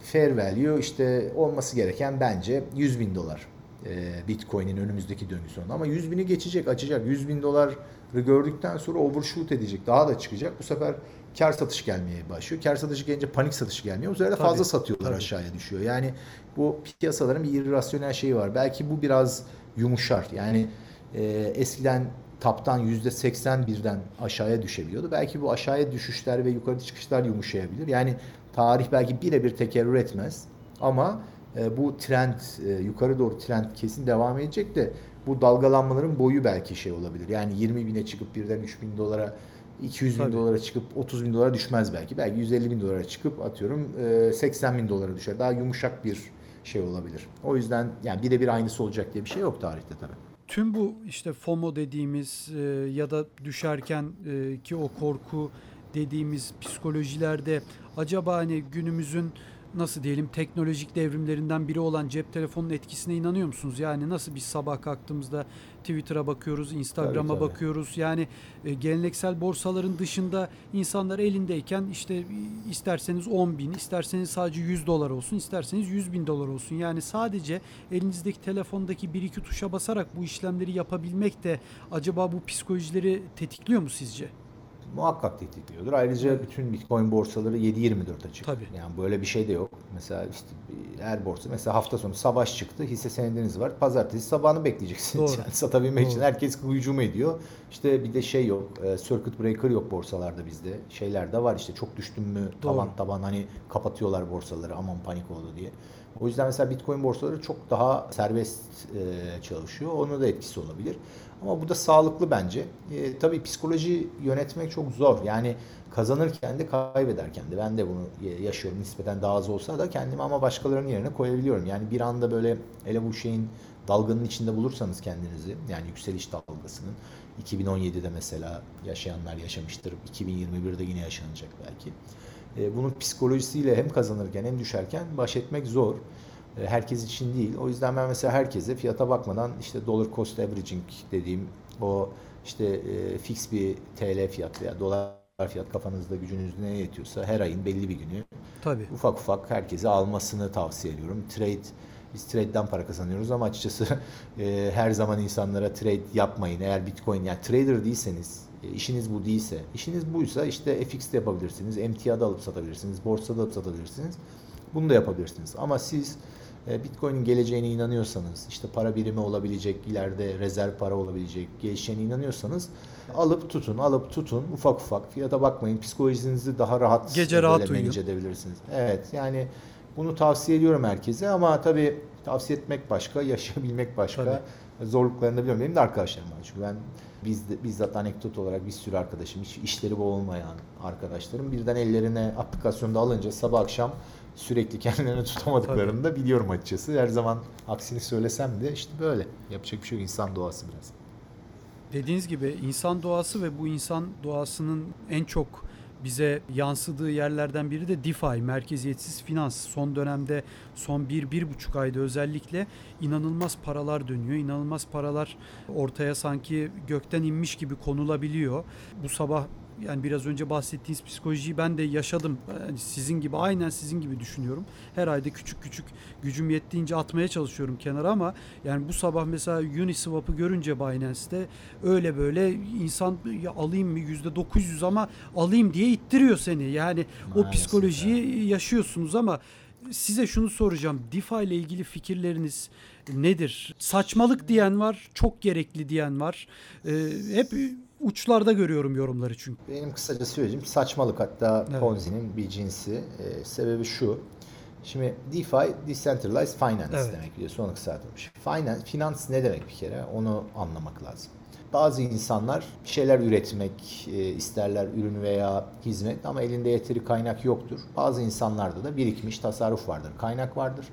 Speaker 2: fair value işte olması gereken bence 100 bin dolar e, Bitcoin'in önümüzdeki döngü sonunda. Ama 100 bini geçecek, açacak. 100 bin doları gördükten sonra overshoot edecek. Daha da çıkacak. Bu sefer kar satış gelmeye başlıyor. Kar satışı gelince panik satış gelmiyor. Bu sefer de
Speaker 1: Tabii,
Speaker 2: fazla satıyorlar
Speaker 1: tabii.
Speaker 2: aşağıya düşüyor. Yani bu piyasaların bir irrasyonel şeyi var. Belki bu biraz yumuşar. Yani e, eskiden taptan %81'den aşağıya düşebiliyordu. Belki bu aşağıya düşüşler ve yukarı çıkışlar yumuşayabilir. Yani tarih belki birebir tekerrür etmez. Ama e, bu trend, e, yukarı doğru trend kesin devam edecek de bu dalgalanmaların boyu belki şey olabilir. Yani 20 bine çıkıp birden 3 bin dolara 200 bin
Speaker 1: Tabii.
Speaker 2: dolara çıkıp 30 bin dolara düşmez belki. Belki 150 bin dolara çıkıp atıyorum e, 80 bin dolara düşer. Daha yumuşak bir şey olabilir. O yüzden yani birebir aynısı olacak diye bir şey yok tarihte tabii.
Speaker 1: Tüm bu işte FOMO dediğimiz e, ya da düşerken e, ki o korku dediğimiz psikolojilerde acaba hani günümüzün nasıl diyelim teknolojik devrimlerinden biri olan cep telefonunun etkisine inanıyor musunuz? Yani nasıl biz sabah kalktığımızda Twitter'a bakıyoruz, Instagram'a bakıyoruz. Yani e, geleneksel borsaların dışında insanlar elindeyken işte isterseniz 10 bin, isterseniz sadece 100 dolar olsun, isterseniz 100 bin dolar olsun. Yani sadece elinizdeki telefondaki bir iki tuşa basarak bu işlemleri yapabilmek de acaba bu psikolojileri tetikliyor mu sizce?
Speaker 2: Muhakkak tetikliyordur. Ayrıca bütün Bitcoin borsaları 7-24 açık.
Speaker 1: Tabii.
Speaker 2: Yani böyle bir şey de yok. Mesela işte her borsa mesela hafta sonu savaş çıktı. Hisse senediniz var. Pazartesi sabahını bekleyeceksiniz.
Speaker 1: Doğru.
Speaker 2: Yani satabilmek için
Speaker 1: Doğru.
Speaker 2: herkes hücum ediyor. İşte bir de şey yok. e, Circuit breaker yok borsalarda bizde. Şeyler de var işte çok düştün mü taban taban hani kapatıyorlar borsaları aman panik oldu diye. O yüzden mesela Bitcoin borsaları çok daha serbest e, çalışıyor. Onun da etkisi olabilir. Ama bu da sağlıklı bence. E, tabii psikoloji yönetmek çok zor. Yani kazanırken de kaybederken de ben de bunu yaşıyorum. Nispeten daha az olsa da kendimi ama başkalarının yerine koyabiliyorum. Yani bir anda böyle hele bu şeyin dalganın içinde bulursanız kendinizi yani yükseliş dalgasının 2017'de mesela yaşayanlar yaşamıştır. 2021'de yine yaşanacak belki. E, bunun psikolojisiyle hem kazanırken hem düşerken baş etmek zor. E, herkes için değil. O yüzden ben mesela herkese fiyata bakmadan işte dollar cost averaging dediğim o işte e, fix bir TL fiyat veya dolar fiyat kafanızda gücünüz neye yetiyorsa her ayın belli bir günü
Speaker 1: Tabii.
Speaker 2: ufak ufak herkese almasını tavsiye ediyorum. Trade biz trade'den para kazanıyoruz ama açıkçası e, her zaman insanlara trade yapmayın. Eğer Bitcoin yani trader değilseniz, e, işiniz bu değilse, işiniz buysa işte FX'de yapabilirsiniz, MTA'da alıp satabilirsiniz, borsada alıp satabilirsiniz. Bunu da yapabilirsiniz. Ama siz e, Bitcoin'in geleceğine inanıyorsanız, işte para birimi olabilecek, ileride rezerv para olabilecek, geleceğine inanıyorsanız alıp tutun, alıp tutun ufak ufak. Fiyata bakmayın. Psikolojinizi daha rahat
Speaker 1: Gece rahat
Speaker 2: manage
Speaker 1: uyuyun.
Speaker 2: edebilirsiniz. Evet yani bunu tavsiye ediyorum herkese ama tabii tavsiye etmek başka, yaşayabilmek başka. Zorluklarını da biliyorum. Benim de arkadaşlarım var. Çünkü ben biz de, bizzat anekdot olarak bir sürü arkadaşım, hiç işleri bu olmayan arkadaşlarım birden ellerine aplikasyonda alınca sabah akşam sürekli kendilerini tutamadıklarını da biliyorum açıkçası. Her zaman aksini söylesem de işte böyle. Yapacak bir şey yok. İnsan doğası biraz.
Speaker 1: Dediğiniz gibi insan doğası ve bu insan doğasının en çok bize yansıdığı yerlerden biri de DeFi, merkeziyetsiz finans. Son dönemde son bir, bir buçuk ayda özellikle inanılmaz paralar dönüyor. İnanılmaz paralar ortaya sanki gökten inmiş gibi konulabiliyor. Bu sabah yani biraz önce bahsettiğiniz psikolojiyi ben de yaşadım. Yani sizin gibi aynen sizin gibi düşünüyorum. Her ayda küçük küçük gücüm yettiğince atmaya çalışıyorum kenara ama yani bu sabah mesela Uniswap'ı görünce Binance'te öyle böyle insan ya alayım mı %900 ama alayım diye ittiriyor seni. Yani o
Speaker 2: Maalesef
Speaker 1: psikolojiyi yaşıyorsunuz ama size şunu soracağım. DeFi ile ilgili fikirleriniz nedir? Saçmalık diyen var, çok gerekli diyen var. Ee, hep uçlarda görüyorum yorumları çünkü.
Speaker 2: Benim kısaca söyleyeceğim saçmalık hatta
Speaker 1: Evet.
Speaker 2: Ponzi'nin bir cinsi. Ee, sebebi şu. Şimdi DeFi, Decentralized Finance
Speaker 1: Evet.
Speaker 2: demek biliyorsun onu kısaltılmış. Finance, finans ne demek bir kere onu anlamak lazım. Bazı insanlar bir şeyler üretmek e, isterler ürün veya hizmet ama elinde yeteri kaynak yoktur. Bazı insanlarda da birikmiş tasarruf vardır, kaynak vardır.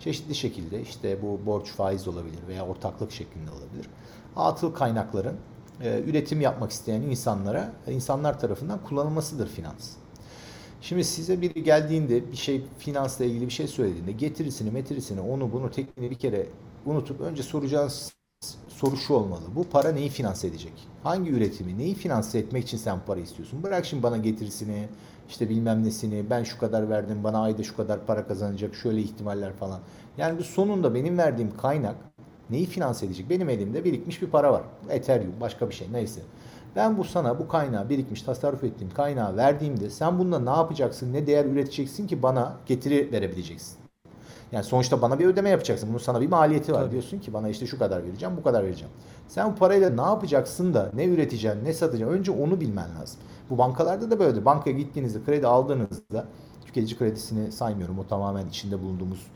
Speaker 2: Çeşitli şekilde işte bu borç faiz olabilir veya ortaklık şeklinde olabilir. Atıl kaynakların e, üretim yapmak isteyen insanlara insanlar tarafından kullanılmasıdır finans. Şimdi size biri geldiğinde bir şey finansla ilgili bir şey söylediğinde getirisini, metirisini, onu bunu tekniğini bir kere unutup önce soracağınız soru şu olmalı. Bu para neyi finanse edecek? Hangi üretimi, neyi finanse etmek için sen para istiyorsun? Bırak şimdi bana getirisini, işte bilmem nesini, ben şu kadar verdim, bana ayda şu kadar para kazanacak, şöyle ihtimaller falan. Yani bu sonunda benim verdiğim kaynak neyi finanse edecek? Benim elimde birikmiş bir para var. Ethereum, başka bir şey neyse. Ben bu sana bu kaynağı birikmiş tasarruf ettiğim kaynağı verdiğimde sen bunda ne yapacaksın, ne değer üreteceksin ki bana getiri verebileceksin. Yani sonuçta bana bir ödeme yapacaksın. Bunun sana bir maliyeti var. Tabii. Diyorsun ki bana işte şu kadar vereceğim, bu kadar vereceğim. Sen bu parayla ne yapacaksın da ne üreteceksin, ne satacaksın? Önce onu bilmen lazım. Bu bankalarda da böyledir. Bankaya gittiğinizde, kredi aldığınızda tüketici kredisini saymıyorum. O tamamen içinde bulunduğumuz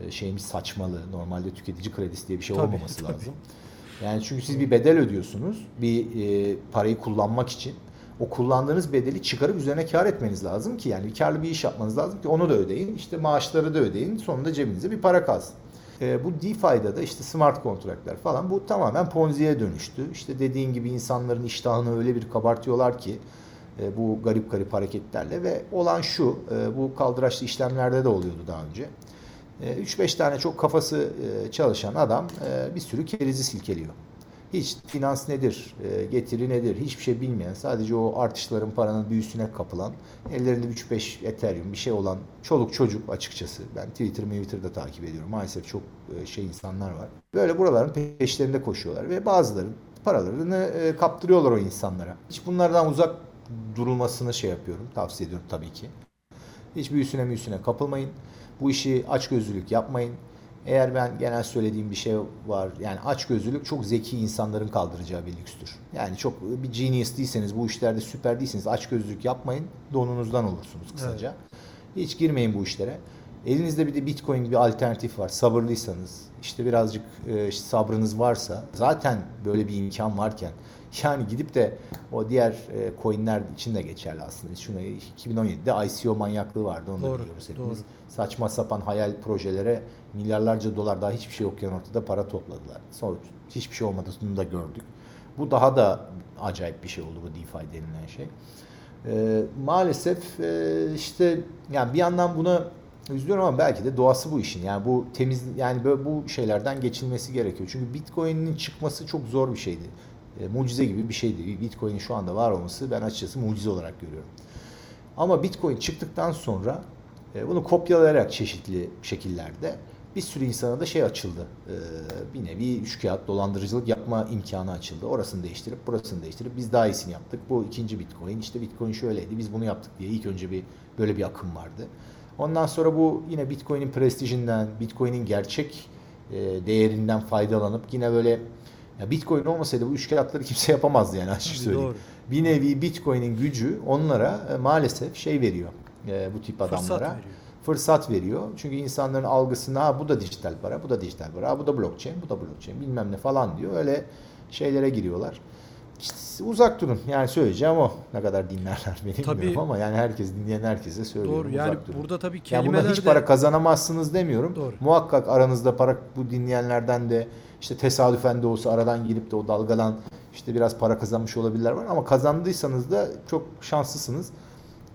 Speaker 2: e, şeyimiz saçmalı. Normalde tüketici kredisi diye bir şey tabii, olmaması tabii. lazım. Yani çünkü siz bir bedel ödüyorsunuz. Bir e, parayı kullanmak için o kullandığınız bedeli çıkarıp üzerine kar etmeniz lazım ki yani karlı bir iş yapmanız lazım ki onu da ödeyin. İşte maaşları da ödeyin. Sonunda cebinize bir para kalsın. E, bu DeFi'da da işte smart kontratlar falan bu tamamen Ponzi'ye dönüştü. İşte dediğin gibi insanların iştahını öyle bir kabartıyorlar ki e, bu garip garip hareketlerle ve olan şu e, bu kaldıraçlı işlemlerde de oluyordu daha önce. 3-5 e, tane çok kafası e, çalışan adam e, bir sürü kerizi silkeliyor hiç finans nedir, e, getiri nedir hiçbir şey bilmeyen, sadece o artışların paranın büyüsüne kapılan, ellerinde 3-5 Ethereum bir şey olan çoluk çocuk açıkçası. Ben Twitter, Twitter'da takip ediyorum. Maalesef çok e, şey insanlar var. Böyle buraların peşlerinde koşuyorlar ve bazıları paralarını e, kaptırıyorlar o insanlara. Hiç bunlardan uzak durulmasını şey yapıyorum, tavsiye ediyorum tabii ki. Hiç büyüsüne büyüsüne kapılmayın. Bu işi açgözlülük yapmayın. Eğer ben genel söylediğim bir şey var yani açgözlülük çok zeki insanların kaldıracağı bir lükstür. Yani çok bir genius değilseniz bu işlerde süper değilseniz açgözlülük yapmayın donunuzdan olursunuz kısaca. Evet. Hiç girmeyin bu işlere. Elinizde bir de Bitcoin gibi alternatif var. Sabırlıysanız, işte birazcık e, işte sabrınız varsa zaten böyle bir imkan varken yani gidip de o diğer e, coinler için de geçerli aslında. Şuna 2017'de ICO manyaklığı vardı onu doğru, da biliyoruz hepimiz. Doğru. Saçma sapan hayal projelere milyarlarca dolar daha hiçbir şey yokken ortada para topladılar. Sonra hiçbir şey olmadığını da gördük. Bu daha da acayip bir şey oldu bu DeFi denilen şey. E, maalesef e, işte yani bir yandan buna üzülüyorum ama belki de doğası bu işin. Yani bu temiz yani böyle bu şeylerden geçilmesi gerekiyor. Çünkü Bitcoin'in çıkması çok zor bir şeydi e, mucize gibi bir şeydi. Bitcoin'in şu anda var olması ben açıkçası mucize olarak görüyorum. Ama Bitcoin çıktıktan sonra e, bunu kopyalayarak çeşitli şekillerde bir sürü insana da şey açıldı. E, bir nevi üç kağıt dolandırıcılık yapma imkanı açıldı. Orasını değiştirip burasını değiştirip biz daha iyisini yaptık. Bu ikinci Bitcoin. İşte Bitcoin şöyleydi. Biz bunu yaptık diye ilk önce bir böyle bir akım vardı. Ondan sonra bu yine Bitcoin'in prestijinden, Bitcoin'in gerçek e, değerinden faydalanıp yine böyle ya Bitcoin olmasaydı bu üçkağıtları kimse yapamazdı yani açık söyleyeyim. Doğru. Bir nevi Bitcoin'in gücü onlara e, maalesef şey veriyor e, bu tip adamlara. Fırsat veriyor. Fırsat veriyor. Çünkü insanların algısına ha bu da dijital para, bu da dijital para, ha bu da blockchain, bu da blockchain bilmem ne falan diyor. Öyle şeylere giriyorlar. İşte uzak durun. Yani söyleyeceğim o. Ne kadar dinlerler beni tabii, bilmiyorum ama yani herkes dinleyen herkese söylüyorum.
Speaker 1: Doğru. Yani
Speaker 2: durun.
Speaker 1: burada tabii kelimeler
Speaker 2: yani hiç para kazanamazsınız demiyorum. Doğru. Muhakkak aranızda para bu dinleyenlerden de işte tesadüfen de olsa aradan girip de o dalgadan işte biraz para kazanmış olabilirler var ama kazandıysanız da çok şanslısınız.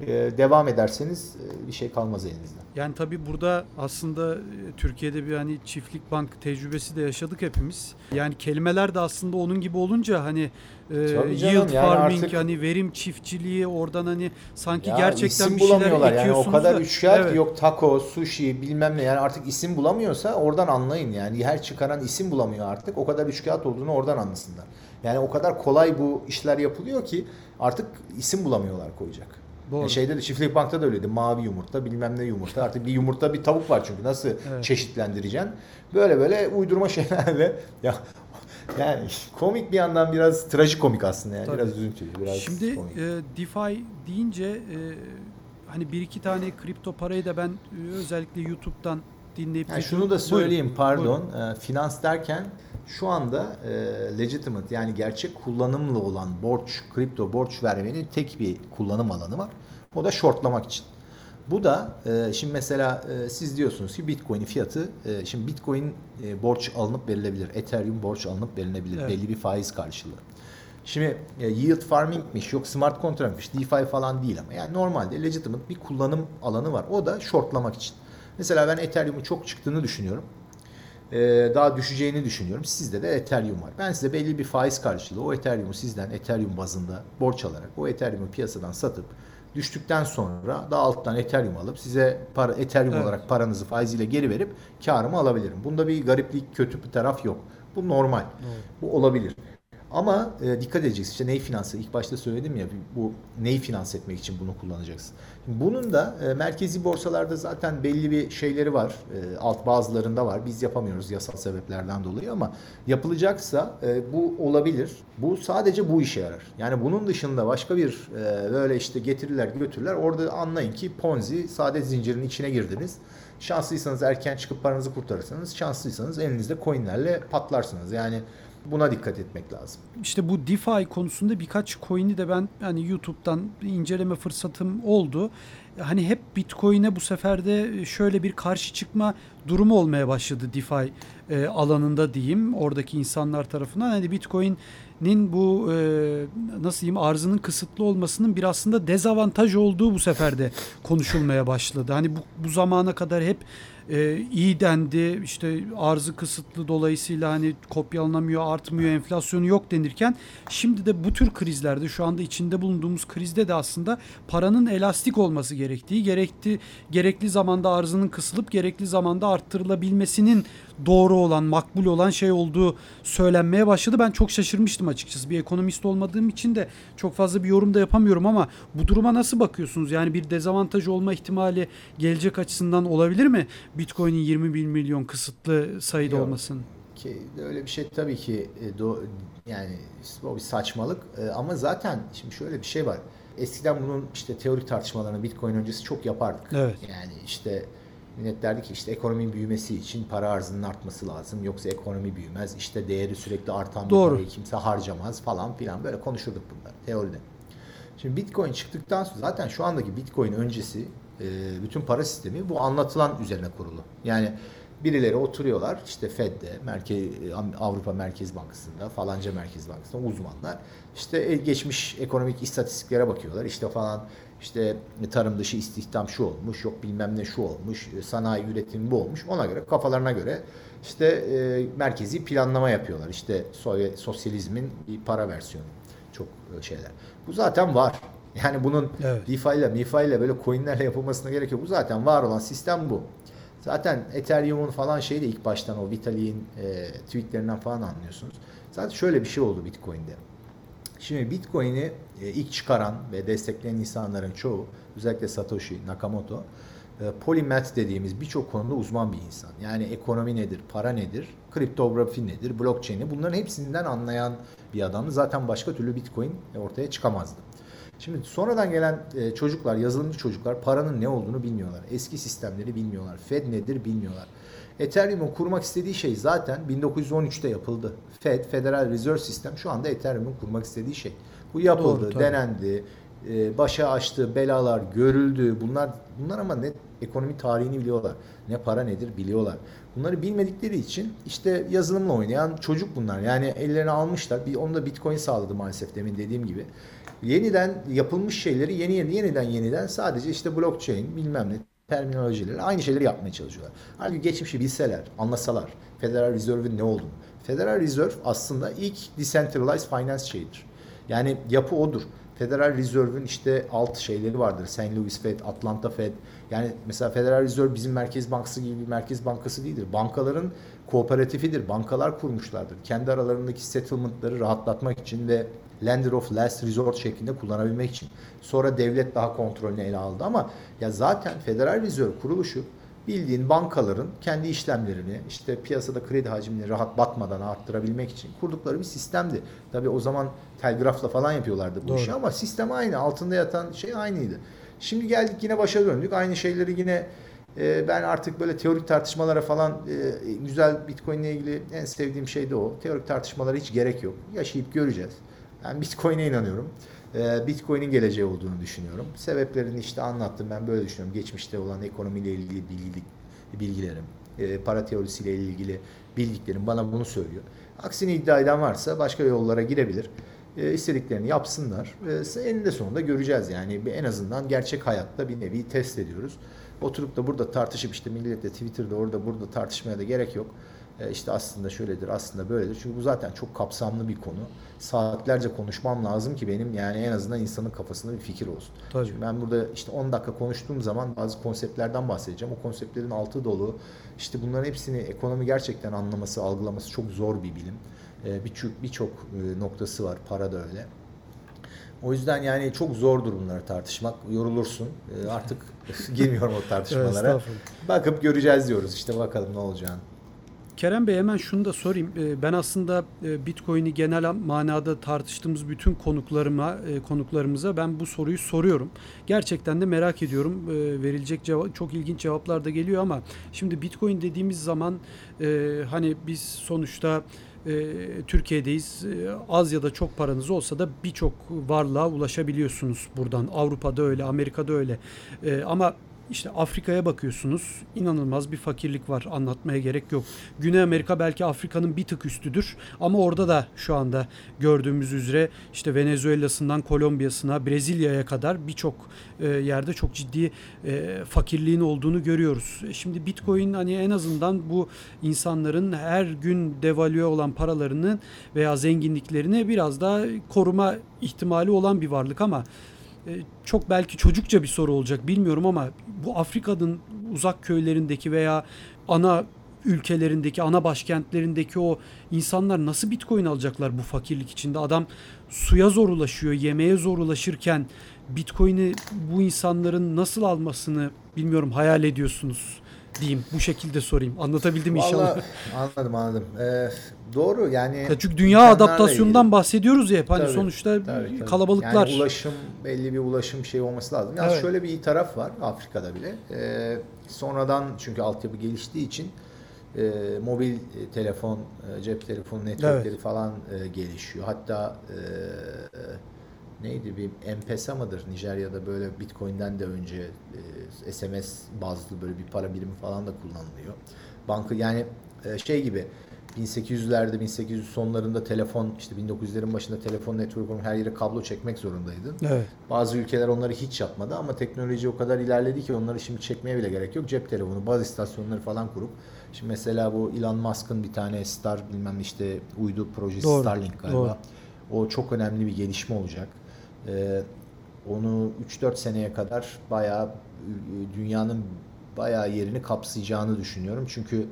Speaker 2: Ee, devam ederseniz e, bir şey kalmaz elinizde.
Speaker 1: Yani tabii burada aslında e, Türkiye'de bir hani çiftlik bank tecrübesi de yaşadık hepimiz. Yani kelimeler de aslında onun gibi olunca hani e, yield yani farming artık, hani verim çiftçiliği oradan hani sanki ya gerçekten bir şeyler ekiyorsunuz
Speaker 2: yani o kadar üç evet. yok taco, sushi bilmem ne yani artık isim bulamıyorsa oradan anlayın yani her çıkaran isim bulamıyor artık o kadar üç kağıt olduğunu oradan anlasınlar. Yani o kadar kolay bu işler yapılıyor ki artık isim bulamıyorlar koyacak. Doğru. Yani şeyde de çiftlik bankta da öyleydi. Mavi yumurta, bilmem ne yumurta. Artık bir yumurta bir tavuk var çünkü nasıl evet. çeşitlendireceksin? Böyle böyle uydurma şeylerle ya yani komik bir yandan biraz trajikomik aslında yani Tabii. biraz üzüntülü biraz
Speaker 1: Şimdi komik. e, DeFi deyince e, hani bir iki tane kripto parayı da ben e, özellikle YouTube'dan dinleyip
Speaker 2: yani şunu da söyleyeyim buyurun, pardon buyurun. E, finans derken şu anda e, legitimate yani gerçek kullanımlı olan borç, kripto borç vermenin tek bir kullanım alanı var. O da shortlamak için. Bu da e, şimdi mesela e, siz diyorsunuz ki Bitcoin'in fiyatı e, şimdi Bitcoin e, borç alınıp verilebilir. Ethereum borç alınıp verilebilir.
Speaker 1: Evet.
Speaker 2: Belli bir faiz karşılığı. Şimdi e, yield farming'miş, yok smart contract'miş, DeFi falan değil ama yani normalde legitimate bir kullanım alanı var. O da shortlamak için. Mesela ben Ethereum'un çok çıktığını düşünüyorum. E, daha düşeceğini düşünüyorum. Sizde de Ethereum var. Ben size belli bir faiz karşılığı o Ethereum'u sizden Ethereum bazında borç alarak o Ethereum'u piyasadan satıp düştükten sonra daha alttan Ethereum alıp size para Ethereum
Speaker 1: Evet.
Speaker 2: olarak paranızı faiziyle geri verip karımı alabilirim. Bunda bir gariplik, kötü bir taraf yok. Bu normal. Bu olabilir. Ama e, dikkat edeceksin. İşte neyi finanse? İlk başta söyledim ya bu neyi finanse etmek için bunu kullanacaksın. Bunun da e, merkezi borsalarda zaten belli bir şeyleri var. E, alt bazılarında var. Biz yapamıyoruz yasal sebeplerden dolayı ama yapılacaksa e, bu olabilir. Bu sadece bu işe yarar. Yani bunun dışında başka bir e, böyle işte getirirler götürürler. Orada anlayın ki Ponzi saadet zincirinin içine girdiniz. Şanslıysanız erken çıkıp paranızı kurtarırsanız, şanslıysanız elinizde coinlerle patlarsınız. Yani buna dikkat etmek lazım.
Speaker 1: İşte bu DeFi konusunda birkaç coin'i de ben hani YouTube'dan inceleme fırsatım oldu. Hani hep Bitcoin'e bu sefer de şöyle bir karşı çıkma durumu olmaya başladı DeFi e, alanında diyeyim oradaki insanlar tarafından. Hani Bitcoin'in bu e, nasıl diyeyim arzının kısıtlı olmasının bir aslında dezavantaj olduğu bu sefer de konuşulmaya başladı. Hani bu, bu zamana kadar hep e, iyi dendi. İşte arzı kısıtlı dolayısıyla hani kopyalanamıyor artmıyor enflasyonu yok denirken şimdi de bu tür krizlerde şu anda içinde bulunduğumuz krizde de aslında paranın elastik olması gerektiği gerekli gerekli zamanda arzının kısılıp gerekli zamanda arttırılabilmesinin doğru olan makbul olan şey olduğu söylenmeye başladı. Ben çok şaşırmıştım açıkçası. Bir ekonomist olmadığım için de çok fazla bir yorum da yapamıyorum ama bu duruma nasıl bakıyorsunuz? Yani bir dezavantaj olma ihtimali gelecek açısından olabilir mi? Bitcoin'in 20 bin milyon kısıtlı sayıda
Speaker 2: Yok.
Speaker 1: olmasının.
Speaker 2: Ki öyle bir şey tabii ki e, do, yani o bir saçmalık E, ama zaten şimdi şöyle bir şey var. Eskiden bunun işte teorik tartışmalarını Bitcoin öncesi çok yapardık.
Speaker 1: Evet.
Speaker 2: Yani işte millet derdi ki işte ekonominin büyümesi için para arzının artması lazım. Yoksa ekonomi büyümez. İşte değeri sürekli artan bir parayı kimse harcamaz falan filan böyle konuşurduk bunlar teoride. Şimdi Bitcoin çıktıktan sonra zaten şu andaki Bitcoin öncesi e, bütün para sistemi bu anlatılan üzerine kurulu. Yani birileri oturuyorlar işte Fed'de, Merkez, Avrupa Merkez Bankası'nda, falanca Merkez Bankası'nda uzmanlar. İşte e, geçmiş ekonomik istatistiklere bakıyorlar. İşte falan işte tarım dışı istihdam şu olmuş, yok bilmem ne şu olmuş, e, sanayi üretimi bu olmuş. Ona göre kafalarına göre işte e, merkezi planlama yapıyorlar. İşte Sovyet, sosyalizmin bir para versiyonu. Çok e, şeyler. Bu zaten var. Yani bunun
Speaker 1: Evet.
Speaker 2: DeFi ile, MiFi ile böyle coinlerle yapılmasına gerek yok. Bu zaten var olan sistem bu. Zaten Ethereum'un falan şeyi de ilk baştan o Vitalik'in e, tweetlerinden falan anlıyorsunuz. Zaten şöyle bir şey oldu Bitcoin'de. Şimdi Bitcoin'i e, ilk çıkaran ve destekleyen insanların çoğu özellikle Satoshi Nakamoto e, polymath dediğimiz birçok konuda uzman bir insan. Yani ekonomi nedir, para nedir, kriptografi nedir, blockchain nedir bunların hepsinden anlayan bir adamdı. Zaten başka türlü Bitcoin ortaya çıkamazdı. Şimdi sonradan gelen e, çocuklar, yazılımcı çocuklar paranın ne olduğunu bilmiyorlar. Eski sistemleri bilmiyorlar. Fed nedir bilmiyorlar. Ethereum'un kurmak istediği şey zaten 1913'te yapıldı. Fed, Federal Reserve System şu anda Ethereum'un kurmak istediği şey. Bu yapıldı,
Speaker 1: Doğru, tabii.
Speaker 2: denendi, e, başa açtı, belalar görüldü. Bunlar bunlar ama ne ekonomi tarihini biliyorlar. Ne para nedir biliyorlar. Bunları bilmedikleri için işte yazılımla oynayan çocuk bunlar. Yani ellerine almışlar. Bir onu da Bitcoin sağladı maalesef demin dediğim gibi. Yeniden yapılmış şeyleri yeni yeni yeniden yeniden sadece işte blockchain bilmem ne terminolojileri aynı şeyleri yapmaya çalışıyorlar. Halbuki geçmişi bilseler, anlasalar Federal Reserve'in ne olduğunu. Federal Reserve aslında ilk decentralized finance şeyidir. Yani yapı odur. Federal Reserve'ün işte alt şeyleri vardır. St. Louis Fed, Atlanta Fed. Yani mesela Federal Reserve bizim Merkez Bankası gibi bir merkez bankası değildir. Bankaların kooperatifidir. Bankalar kurmuşlardır. Kendi aralarındaki settlement'ları rahatlatmak için ve lender of last resort şeklinde kullanabilmek için. Sonra devlet daha kontrolünü ele aldı ama ya zaten Federal Reserve kuruluşu bildiğin bankaların kendi işlemlerini işte piyasada kredi hacmini rahat batmadan arttırabilmek için kurdukları bir sistemdi. Tabii o zaman telgrafla falan yapıyorlardı bu
Speaker 1: Doğru.
Speaker 2: işi ama sistem aynı. Altında yatan şey aynıydı. Şimdi geldik yine başa döndük. Aynı şeyleri yine E, ben artık böyle teorik tartışmalara falan e, güzel Bitcoin ile ilgili en sevdiğim şey de o. Teorik tartışmalara hiç gerek yok. Yaşayıp göreceğiz. Ben Bitcoin'e inanıyorum. E, Bitcoin'in geleceği olduğunu düşünüyorum. Sebeplerini işte anlattım. Ben böyle düşünüyorum. Geçmişte olan ekonomiyle ilgili bilgi, bilgilerim, e, para teorisiyle ilgili bildiklerim bana bunu söylüyor. Aksini iddia eden varsa başka yollara girebilir. E, istediklerini yapsınlar. E, eninde sonunda göreceğiz yani. En azından gerçek hayatta bir nevi test ediyoruz. Oturup da burada tartışıp işte milletle Twitter'da orada burada tartışmaya da gerek yok. E, işte aslında şöyledir, aslında böyledir. Çünkü bu zaten çok kapsamlı bir konu. Saatlerce konuşmam lazım ki benim yani en azından insanın kafasında bir fikir olsun.
Speaker 1: Tabii.
Speaker 2: Çünkü ben burada işte 10 dakika konuştuğum zaman bazı konseptlerden bahsedeceğim. O konseptlerin altı dolu. İşte bunların hepsini ekonomi gerçekten anlaması, algılaması çok zor bir bilim. E, birçok birçok e, noktası var. Para da öyle. O yüzden yani çok zordur bunları tartışmak. Yorulursun. Artık girmiyorum o tartışmalara. Bakıp göreceğiz diyoruz. İşte bakalım ne olacağını.
Speaker 1: Kerem Bey hemen şunu da sorayım. Ee, ben aslında e, Bitcoin'i genel manada tartıştığımız bütün konuklarıma, e, konuklarımıza ben bu soruyu soruyorum. Gerçekten de merak ediyorum. Ee, verilecek cevap çok ilginç cevaplar da geliyor ama şimdi Bitcoin dediğimiz zaman e, hani biz sonuçta Türkiye'deyiz. Az ya da çok paranız olsa da birçok varlığa ulaşabiliyorsunuz buradan. Avrupa'da öyle, Amerika'da öyle. Ama işte Afrika'ya bakıyorsunuz. inanılmaz bir fakirlik var. Anlatmaya gerek yok. Güney Amerika belki Afrika'nın bir tık üstüdür. Ama orada da şu anda gördüğümüz üzere işte Venezuela'sından Kolombiya'sına, Brezilya'ya kadar birçok e, yerde çok ciddi e, fakirliğin olduğunu görüyoruz. E, şimdi Bitcoin hani en azından bu insanların her gün devalüe olan paralarını veya zenginliklerini biraz daha koruma ihtimali olan bir varlık ama çok belki çocukça bir soru olacak bilmiyorum ama bu Afrika'nın uzak köylerindeki veya ana ülkelerindeki, ana başkentlerindeki o insanlar nasıl bitcoin alacaklar bu fakirlik içinde? Adam suya zor ulaşıyor, yemeğe zor ulaşırken bitcoin'i bu insanların nasıl almasını bilmiyorum hayal ediyorsunuz diyeyim. Bu şekilde sorayım. Anlatabildim
Speaker 2: Vallahi,
Speaker 1: inşallah.
Speaker 2: Anladım anladım. Ee, doğru yani.
Speaker 1: Ya çünkü dünya adaptasyondan bahsediyoruz ya hep hani tabii, sonuçta tabii, tabii. kalabalıklar.
Speaker 2: Yani ulaşım belli bir ulaşım şey olması lazım. Yani evet. şöyle bir iyi taraf var Afrika'da bile. Ee, sonradan çünkü altyapı geliştiği için e, mobil telefon, e, cep telefonu networkleri evet. falan e, gelişiyor. Hatta e, neydi bir M-Pesa mıdır Nijerya'da böyle Bitcoin'den de önce e, SMS bazlı böyle bir para birimi falan da kullanılıyor. Banka yani e, şey gibi 1800'lerde 1800 sonlarında telefon işte 1900'lerin başında telefon network'un her yere kablo çekmek zorundaydın.
Speaker 1: Evet.
Speaker 2: Bazı ülkeler onları hiç yapmadı ama teknoloji o kadar ilerledi ki onları şimdi çekmeye bile gerek yok. Cep telefonu, baz istasyonları falan kurup şimdi mesela bu Elon Musk'ın bir tane Star bilmem işte uydu projesi Doğru. Starlink galiba. Doğru. O çok önemli bir gelişme olacak. Ee, onu 3-4 seneye kadar bayağı dünyanın bayağı yerini kapsayacağını düşünüyorum. Çünkü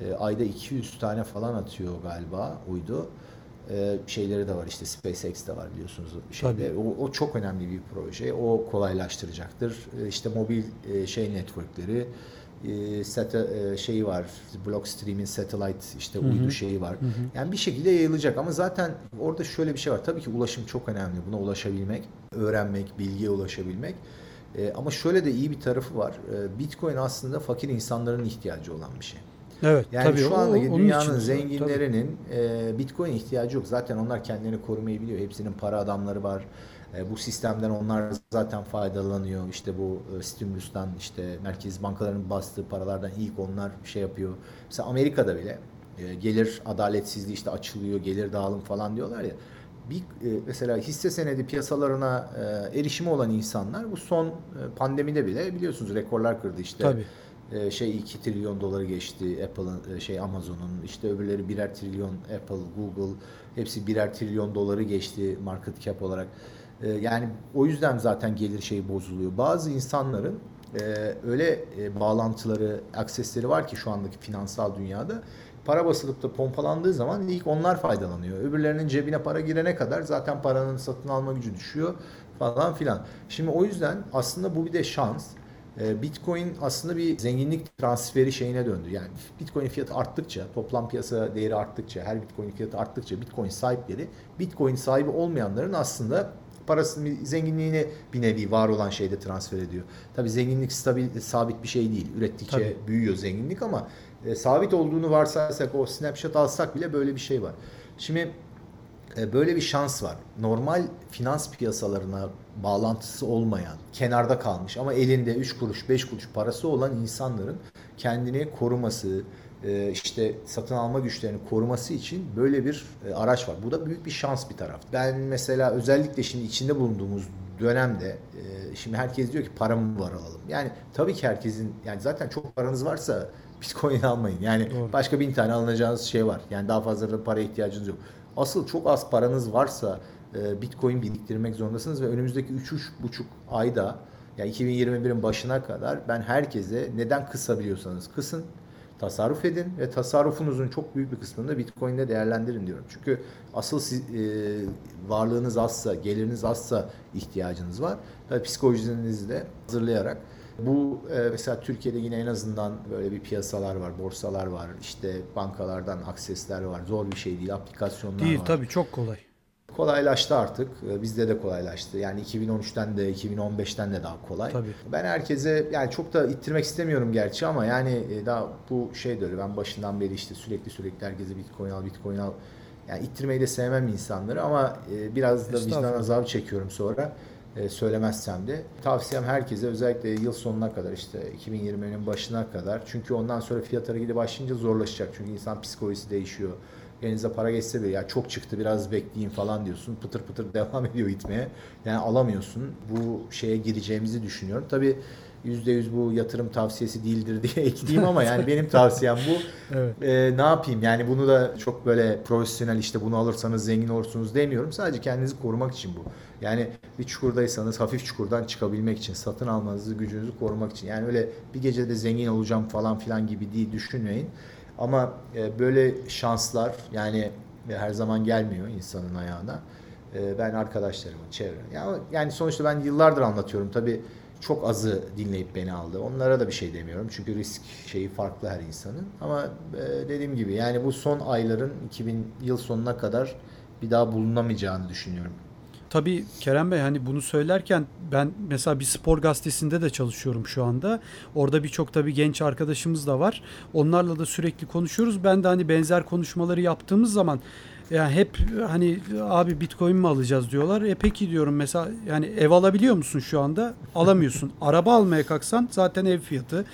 Speaker 2: e, ayda 200 tane falan atıyor galiba uydu. E, şeyleri de var işte SpaceX de var biliyorsunuz şeyde. O, o çok önemli bir proje. O kolaylaştıracaktır. E, işte mobil e, şey networkleri e, sata, e, şeyi var. Blockstream'in satellite işte hı hı. uydu şeyi var. Hı hı. Yani bir şekilde yayılacak ama zaten orada şöyle bir şey var. Tabii ki ulaşım çok önemli. Buna ulaşabilmek, öğrenmek, bilgiye ulaşabilmek. E, ama şöyle de iyi bir tarafı var. E, Bitcoin aslında fakir insanların ihtiyacı olan bir şey.
Speaker 1: Evet,
Speaker 2: yani
Speaker 1: tabii,
Speaker 2: şu andaki o, dünyanın için, zenginlerinin e, Bitcoin ihtiyacı yok. Zaten onlar kendilerini korumayı biliyor. Hepsinin para adamları var. E, bu sistemden onlar zaten faydalanıyor. İşte bu e, stimülustan işte merkez bankalarının bastığı paralardan ilk onlar şey yapıyor. Mesela Amerika'da bile e, gelir adaletsizliği işte açılıyor, gelir dağılım falan diyorlar ya. Bir mesela hisse senedi piyasalarına erişimi olan insanlar bu son pandemide bile biliyorsunuz rekorlar kırdı işte.
Speaker 1: Tabii
Speaker 2: şey 2 trilyon doları geçti Apple'ın şey Amazon'un işte öbürleri birer trilyon Apple, Google hepsi birer trilyon doları geçti market cap olarak. E, yani o yüzden zaten gelir şeyi bozuluyor. Bazı insanların öyle bağlantıları, aksesleri var ki şu andaki finansal dünyada para basılıp da pompalandığı zaman ilk onlar faydalanıyor. Öbürlerinin cebine para girene kadar zaten paranın satın alma gücü düşüyor falan filan. Şimdi o yüzden aslında bu bir de şans. Ee, Bitcoin aslında bir zenginlik transferi şeyine döndü. Yani Bitcoin fiyatı arttıkça, toplam piyasa değeri arttıkça, her Bitcoin fiyatı arttıkça Bitcoin sahipleri, Bitcoin sahibi olmayanların aslında parasını, zenginliğini bir nevi var olan şeyde transfer ediyor. Tabii zenginlik stabil, sabit bir şey değil. Ürettikçe
Speaker 1: Tabii.
Speaker 2: büyüyor zenginlik ama e, sabit olduğunu varsayarsak o snapshot alsak bile böyle bir şey var. Şimdi e, böyle bir şans var. Normal finans piyasalarına bağlantısı olmayan, kenarda kalmış ama elinde 3 kuruş, 5 kuruş parası olan insanların kendini koruması, işte satın alma güçlerini koruması için böyle bir e, araç var. Bu da büyük bir şans bir taraf. Ben mesela özellikle şimdi içinde bulunduğumuz dönemde e, şimdi herkes diyor ki paramı var alalım. Yani tabii ki herkesin yani zaten çok paranız varsa Bitcoin almayın. Yani
Speaker 1: Doğru.
Speaker 2: başka bin tane alınacağınız şey var. Yani daha fazla da para ihtiyacınız yok. Asıl çok az paranız varsa e, Bitcoin biriktirmek zorundasınız ve önümüzdeki 3-3,5 ayda yani 2021'in başına kadar ben herkese neden kısabiliyorsanız kısın tasarruf edin ve tasarrufunuzun çok büyük bir kısmını da Bitcoin'de değerlendirin diyorum. Çünkü asıl siz, e, varlığınız azsa, geliriniz azsa ihtiyacınız var. Tabii psikolojinizi de hazırlayarak bu e, mesela Türkiye'de yine en azından böyle bir piyasalar var, borsalar var, işte bankalardan aksesler var. Zor bir şey değil, aplikasyonlar
Speaker 1: Değil
Speaker 2: var.
Speaker 1: tabii çok kolay.
Speaker 2: Kolaylaştı artık. Ee, Bizde de kolaylaştı. Yani 2013'ten de 2015'ten de daha kolay.
Speaker 1: Tabii.
Speaker 2: Ben herkese yani çok da ittirmek istemiyorum gerçi ama yani e, daha bu şey de öyle. Ben başından beri işte sürekli sürekli herkese Bitcoin al, Bitcoin al. Yani ittirmeyi de sevmem insanları ama e, biraz da vicdan azabı çekiyorum sonra e, söylemezsem de. Tavsiyem herkese özellikle yıl sonuna kadar işte 2020'nin başına kadar. Çünkü ondan sonra fiyat hareketi başlayınca zorlaşacak. Çünkü insan psikolojisi değişiyor. Elinize para geçse bile ya çok çıktı biraz bekleyin falan diyorsun. Pıtır pıtır devam ediyor gitmeye. Yani alamıyorsun. Bu şeye gireceğimizi düşünüyorum. Tabii %100 bu yatırım tavsiyesi değildir diye ekleyeyim ama yani benim tavsiyem bu.
Speaker 1: Evet.
Speaker 2: Ee, ne yapayım yani bunu da çok böyle profesyonel işte bunu alırsanız zengin olursunuz demiyorum. Sadece kendinizi korumak için bu. Yani bir çukurdaysanız hafif çukurdan çıkabilmek için, satın almanızı, gücünüzü korumak için. Yani öyle bir gecede zengin olacağım falan filan gibi değil düşünmeyin. Ama e, böyle şanslar yani e, her zaman gelmiyor insanın ayağına. E, ben arkadaşlarımın, çevrem. Ya, yani sonuçta ben yıllardır anlatıyorum. Tabii çok azı dinleyip beni aldı. Onlara da bir şey demiyorum. Çünkü risk şeyi farklı her insanın. Ama e, dediğim gibi yani bu son ayların 2000 yıl sonuna kadar bir daha bulunamayacağını düşünüyorum.
Speaker 1: Tabii Kerem Bey hani bunu söylerken ben mesela bir spor gazetesinde de çalışıyorum şu anda. Orada birçok tabii genç arkadaşımız da var. Onlarla da sürekli konuşuyoruz. Ben de hani benzer konuşmaları yaptığımız zaman yani hep hani abi bitcoin mi alacağız diyorlar. E peki diyorum mesela yani ev alabiliyor musun şu anda? Alamıyorsun. Araba almaya kalksan zaten ev fiyatı.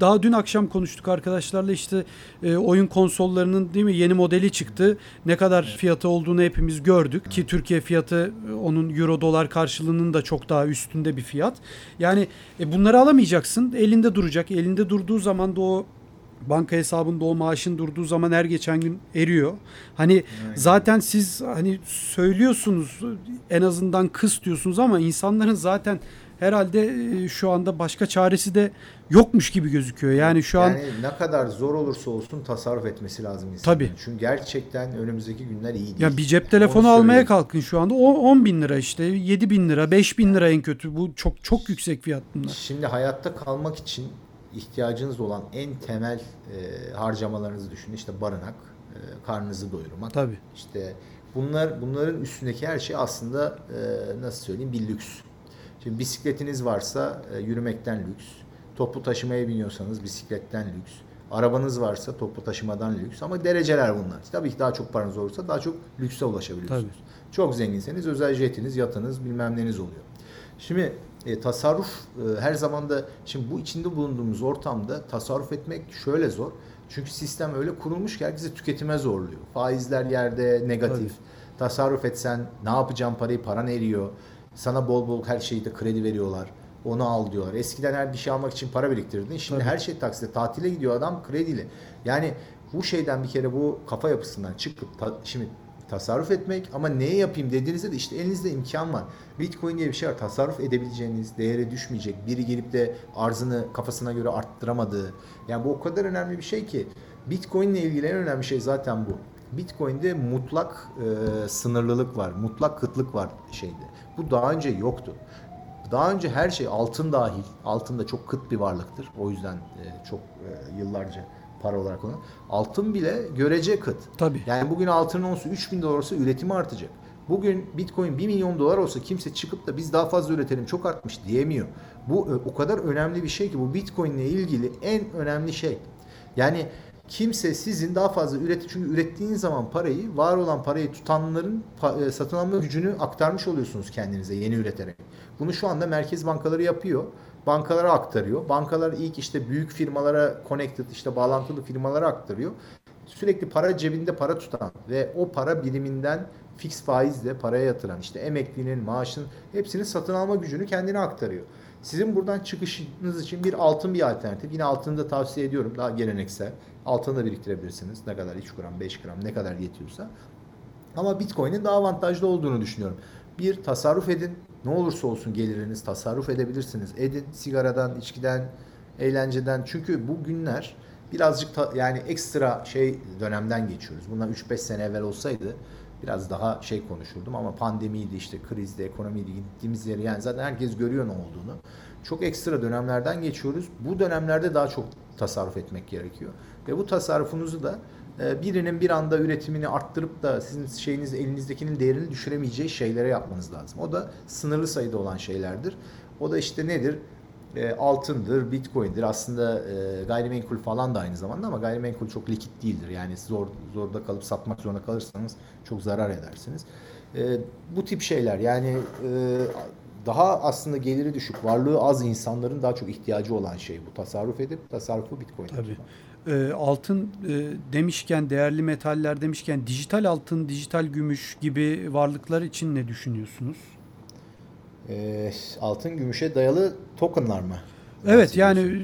Speaker 1: Daha dün akşam konuştuk arkadaşlarla işte e, oyun konsollarının değil mi yeni modeli çıktı. Ne kadar fiyatı olduğunu hepimiz gördük ki Türkiye fiyatı onun euro dolar karşılığının da çok daha üstünde bir fiyat. Yani e, bunları alamayacaksın. Elinde duracak. Elinde durduğu zaman da o banka hesabında o maaşın durduğu zaman her geçen gün eriyor. Hani zaten siz hani söylüyorsunuz en azından kıs diyorsunuz ama insanların zaten herhalde e, şu anda başka çaresi de yokmuş gibi gözüküyor. Yani şu an
Speaker 2: yani ne kadar zor olursa olsun tasarruf etmesi lazım insanın.
Speaker 1: Tabii.
Speaker 2: Çünkü gerçekten önümüzdeki günler iyi değil.
Speaker 1: ya bir cep telefonu
Speaker 2: Onu
Speaker 1: almaya
Speaker 2: söyleyeyim.
Speaker 1: kalkın şu anda o 10 bin lira işte 7 bin lira 5 bin lira en kötü bu çok çok yüksek fiyat bunlar.
Speaker 2: Şimdi hayatta kalmak için ihtiyacınız olan en temel e, harcamalarınızı düşünün. İşte barınak, e, karnınızı doyurmak.
Speaker 1: Tabii.
Speaker 2: İşte bunlar bunların üstündeki her şey aslında e, nasıl söyleyeyim bir lüks. Şimdi bisikletiniz varsa e, yürümekten lüks. Toplu taşımaya biniyorsanız bisikletten lüks. Arabanız varsa toplu taşımadan lüks ama dereceler bunlar. Tabii ki daha çok paranız olursa daha çok lükse ulaşabiliyorsunuz. Çok zenginseniz özel jetiniz, yatınız, bilmem neniz oluyor. Şimdi e, tasarruf e, her zaman da şimdi bu içinde bulunduğumuz ortamda tasarruf etmek şöyle zor. Çünkü sistem öyle kurulmuş ki herkesi tüketime zorluyor. Faizler yerde negatif.
Speaker 1: Tabii.
Speaker 2: Tasarruf etsen ne yapacağım parayı paran eriyor. Sana bol bol her şeyde kredi veriyorlar. Onu al diyorlar. Eskiden her bir şey almak için para biriktirdin. Şimdi
Speaker 1: Tabii.
Speaker 2: her şey taksitle. Tatile gidiyor adam krediyle. Yani bu şeyden bir kere bu kafa yapısından çıkıp ta- şimdi tasarruf etmek ama neye yapayım dediğinizde de işte elinizde imkan var. Bitcoin diye bir şey var. Tasarruf edebileceğiniz, değere düşmeyecek, biri gelip de arzını kafasına göre arttıramadığı. Yani bu o kadar önemli bir şey ki Bitcoin ile ilgili en önemli şey zaten bu. Bitcoin'de mutlak e, sınırlılık var, mutlak kıtlık var şeyde. Bu daha önce yoktu. Daha önce her şey altın dahil. Altın da çok kıt bir varlıktır. O yüzden e, çok e, yıllarca para olarak kullanılıyor. Altın bile görece kıt.
Speaker 1: Tabii.
Speaker 2: Yani bugün altının onsu 3000 dolar olsa üretimi artacak. Bugün Bitcoin 1 milyon dolar olsa kimse çıkıp da biz daha fazla üretelim çok artmış diyemiyor. Bu o kadar önemli bir şey ki bu Bitcoin ile ilgili en önemli şey. Yani kimse sizin daha fazla üret çünkü ürettiğiniz zaman parayı var olan parayı tutanların e, satın alma gücünü aktarmış oluyorsunuz kendinize yeni üreterek. Bunu şu anda merkez bankaları yapıyor. Bankalara aktarıyor. Bankalar ilk işte büyük firmalara connected işte bağlantılı firmalara aktarıyor. Sürekli para cebinde para tutan ve o para biriminden fix faizle paraya yatıran işte emeklinin, maaşın hepsini satın alma gücünü kendine aktarıyor. Sizin buradan çıkışınız için bir altın bir alternatif. Yine altını da tavsiye ediyorum. Daha geleneksel. Altını da biriktirebilirsiniz. Ne kadar 3 gram, 5 gram ne kadar yetiyorsa. Ama Bitcoin'in daha avantajlı olduğunu düşünüyorum. Bir tasarruf edin. Ne olursa olsun geliriniz tasarruf edebilirsiniz. Edin sigaradan, içkiden, eğlenceden. Çünkü bu günler birazcık ta, yani ekstra şey dönemden geçiyoruz. Bundan 3-5 sene evvel olsaydı biraz daha şey konuşurdum ama pandemiydi işte krizde, ekonomiydi gittiğimiz yeri yani zaten herkes görüyor ne olduğunu. Çok ekstra dönemlerden geçiyoruz. Bu dönemlerde daha çok tasarruf etmek gerekiyor. Ve bu tasarrufunuzu da birinin bir anda üretimini arttırıp da sizin şeyiniz elinizdekinin değerini düşüremeyeceği şeylere yapmanız lazım. O da sınırlı sayıda olan şeylerdir. O da işte nedir? E, altındır, bitcoin'dir. Aslında e, gayrimenkul falan da aynı zamanda ama gayrimenkul çok likit değildir. Yani zor zorda kalıp satmak zorunda kalırsanız çok zarar edersiniz. E, bu tip şeyler yani e, daha aslında geliri düşük, varlığı az insanların daha çok ihtiyacı olan şey bu. Tasarruf edip tasarrufu bitcoin.
Speaker 1: Tabii. E, altın e, demişken, değerli metaller demişken dijital altın, dijital gümüş gibi varlıklar için ne düşünüyorsunuz?
Speaker 2: E, altın gümüşe dayalı tokenlar mı?
Speaker 1: Evet yani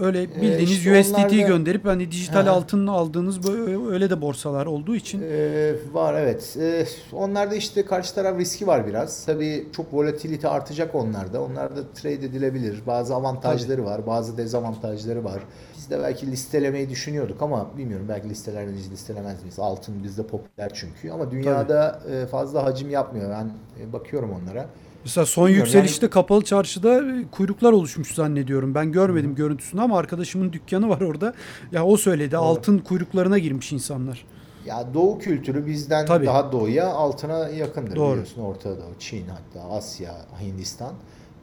Speaker 1: öyle bildiğiniz işte USDT gönderip hani dijital ha. altın aldığınız öyle de borsalar olduğu için.
Speaker 2: Ee, var evet. Ee, onlarda işte karşı taraf riski var biraz. Tabii çok volatilite artacak onlarda. Onlarda trade edilebilir. Bazı avantajları Tabii. var, bazı dezavantajları var. Biz de belki listelemeyi düşünüyorduk ama bilmiyorum belki listeler miyiz, listelemez miyiz? Altın bizde popüler çünkü ama dünyada Tabii. fazla hacim yapmıyor. Ben bakıyorum onlara.
Speaker 1: Mesela son Bilmiyorum, yükselişte yani... kapalı çarşıda e, kuyruklar oluşmuş zannediyorum. Ben görmedim Hı. görüntüsünü ama arkadaşımın dükkanı var orada. Ya o söyledi Doğru. altın kuyruklarına girmiş insanlar.
Speaker 2: Ya doğu kültürü bizden Tabii. daha doğuya altına yakındır Doğru. biliyorsun. Orta Doğu, Çin hatta Asya, Hindistan.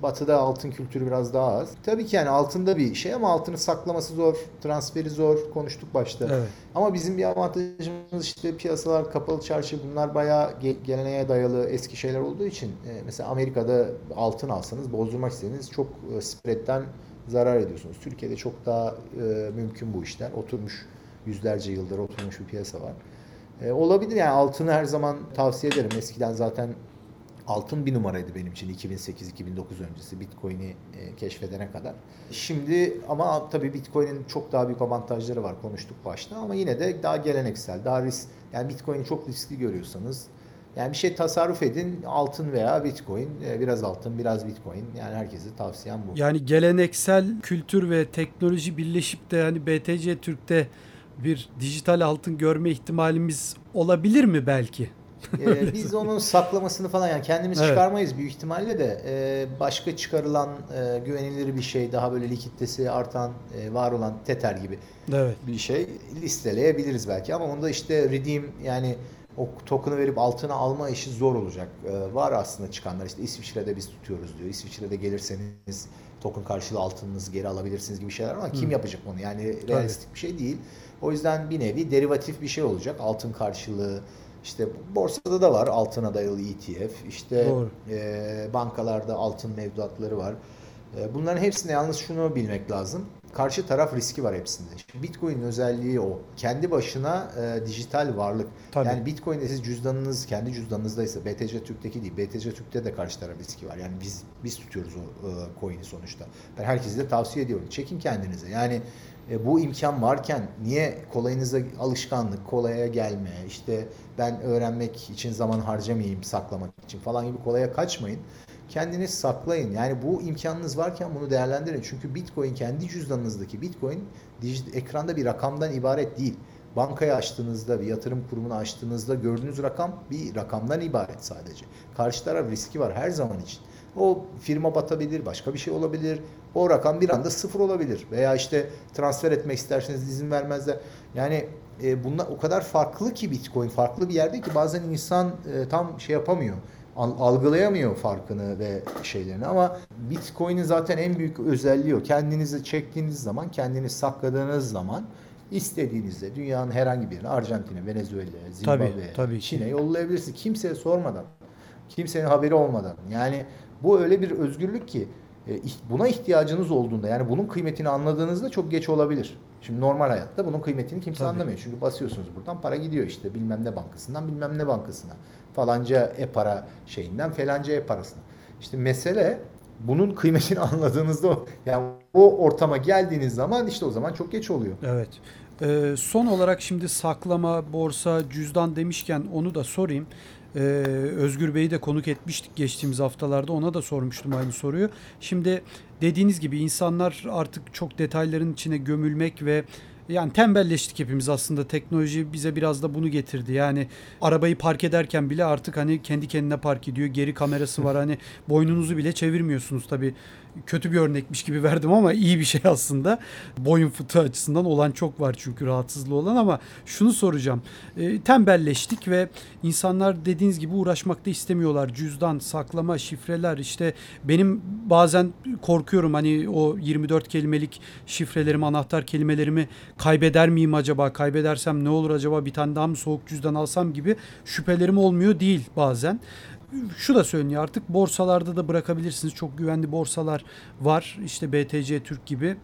Speaker 2: Batı'da altın kültürü biraz daha az. Tabii ki yani altında bir şey ama altını saklaması zor, transferi zor. Konuştuk başta. Evet. Ama bizim bir avantajımız işte piyasalar, kapalı çarşı bunlar bayağı geleneğe dayalı eski şeyler olduğu için e, mesela Amerika'da altın alsanız bozdurmak istediğiniz çok e, spread'den zarar ediyorsunuz. Türkiye'de çok daha e, mümkün bu işler. Oturmuş yüzlerce yıldır oturmuş bir piyasa var. Olabilir yani altını her zaman tavsiye ederim. Eskiden zaten altın bir numaraydı benim için 2008-2009 öncesi Bitcoin'i e, keşfedene kadar. Şimdi ama tabii Bitcoin'in çok daha büyük avantajları var konuştuk başta ama yine de daha geleneksel, daha risk yani Bitcoin'i çok riskli görüyorsanız yani bir şey tasarruf edin altın veya bitcoin e, biraz altın biraz bitcoin yani herkese tavsiyem bu.
Speaker 1: Yani geleneksel kültür ve teknoloji birleşip de hani BTC Türk'te bir dijital altın görme ihtimalimiz olabilir mi belki?
Speaker 2: Ee, biz onun saklamasını falan yani kendimiz evet. çıkarmayız büyük ihtimalle de e, başka çıkarılan e, güvenilir bir şey daha böyle likiditesi artan e, var olan Tether gibi evet. bir şey listeleyebiliriz belki ama onda işte redeem yani o token'ı verip altına alma işi zor olacak. E, var aslında çıkanlar işte İsviçre'de biz tutuyoruz diyor. İsviçre'de gelirseniz token karşılığı altınınızı geri alabilirsiniz gibi şeyler ama Hı. kim yapacak onu? Yani realistik bir şey değil. O yüzden bir nevi derivatif bir şey olacak. Altın karşılığı işte borsada da var altına dayalı ETF. İşte e, bankalarda altın mevduatları var. E, bunların hepsine yalnız şunu bilmek lazım. Karşı taraf riski var hepsinde. Şimdi Bitcoin'in özelliği o. Kendi başına e, dijital varlık. Tabii. Yani Bitcoin'de siz cüzdanınız kendi cüzdanınızdaysa BTC Türk'teki değil. BTC Türk'te de karşı taraf riski var. Yani biz biz tutuyoruz o e, coin'i sonuçta. Ben herkese de tavsiye ediyorum. Çekin kendinize. Yani e, bu imkan varken niye kolayınıza alışkanlık, kolaya gelme, işte ben öğrenmek için zaman harcamayayım, saklamak için falan gibi kolaya kaçmayın. Kendiniz saklayın. Yani bu imkanınız varken bunu değerlendirin. Çünkü Bitcoin kendi cüzdanınızdaki Bitcoin ekranda bir rakamdan ibaret değil. Bankayı açtığınızda, bir yatırım kurumunu açtığınızda gördüğünüz rakam bir rakamdan ibaret sadece. Karşı taraf riski var her zaman için. O firma batabilir, başka bir şey olabilir. O rakam bir anda sıfır olabilir. Veya işte transfer etmek isterseniz izin vermezler. Yani e, bunlar o kadar farklı ki Bitcoin farklı bir yerde ki bazen insan e, tam şey yapamıyor algılayamıyor farkını ve şeylerini ama Bitcoin'in zaten en büyük özelliği o. Kendinizi çektiğiniz zaman, kendiniz sakladığınız zaman istediğinizde dünyanın herhangi birine Arjantin'e, Venezuela'ya, Zimbabwe'ye, Çin'e yollayabilirsiniz. Kimseye sormadan, kimsenin haberi olmadan. Yani bu öyle bir özgürlük ki e, buna ihtiyacınız olduğunda yani bunun kıymetini anladığınızda çok geç olabilir. Şimdi normal hayatta bunun kıymetini kimse Tabii. anlamıyor. Çünkü basıyorsunuz buradan para gidiyor işte bilmem ne bankasından bilmem ne bankasına. Falanca e-para şeyinden falanca e-parasına. İşte mesele bunun kıymetini anladığınızda yani o ortama geldiğiniz zaman işte o zaman çok geç oluyor.
Speaker 1: Evet. Ee, son olarak şimdi saklama, borsa, cüzdan demişken onu da sorayım. Ee, Özgür Bey'i de konuk etmiştik geçtiğimiz haftalarda. Ona da sormuştum aynı soruyu. Şimdi dediğiniz gibi insanlar artık çok detayların içine gömülmek ve yani tembelleştik hepimiz aslında. Teknoloji bize biraz da bunu getirdi. Yani arabayı park ederken bile artık hani kendi kendine park ediyor. Geri kamerası var. Hani boynunuzu bile çevirmiyorsunuz tabii kötü bir örnekmiş gibi verdim ama iyi bir şey aslında. Boyun fıtığı açısından olan çok var çünkü rahatsızlığı olan ama şunu soracağım. E, tembelleştik ve insanlar dediğiniz gibi uğraşmak da istemiyorlar. Cüzdan, saklama, şifreler işte benim bazen korkuyorum hani o 24 kelimelik şifrelerimi, anahtar kelimelerimi kaybeder miyim acaba? Kaybedersem ne olur acaba? Bir tane daha mı soğuk cüzdan alsam gibi şüphelerim olmuyor değil bazen şu da söyleniyor artık borsalarda da bırakabilirsiniz. Çok güvenli borsalar var. İşte BTC Türk gibi.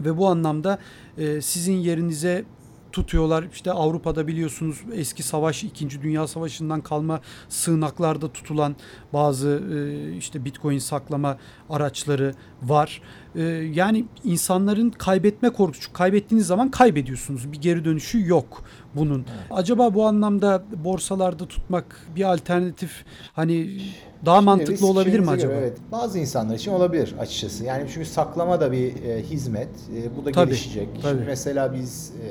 Speaker 1: Ve bu anlamda e, sizin yerinize tutuyorlar. İşte Avrupa'da biliyorsunuz eski savaş 2. Dünya Savaşı'ndan kalma sığınaklarda tutulan bazı e, işte Bitcoin saklama araçları var. E, yani insanların kaybetme korkusu. Kaybettiğiniz zaman kaybediyorsunuz. Bir geri dönüşü yok bunun. Evet. Acaba bu anlamda borsalarda tutmak bir alternatif hani daha Şimdi mantıklı olabilir mi acaba? Göre, evet.
Speaker 2: Bazı insanlar için olabilir açıkçası. Yani çünkü saklama da bir e, hizmet. E, bu da tabii, gelişecek. Tabii. Şimdi mesela biz e,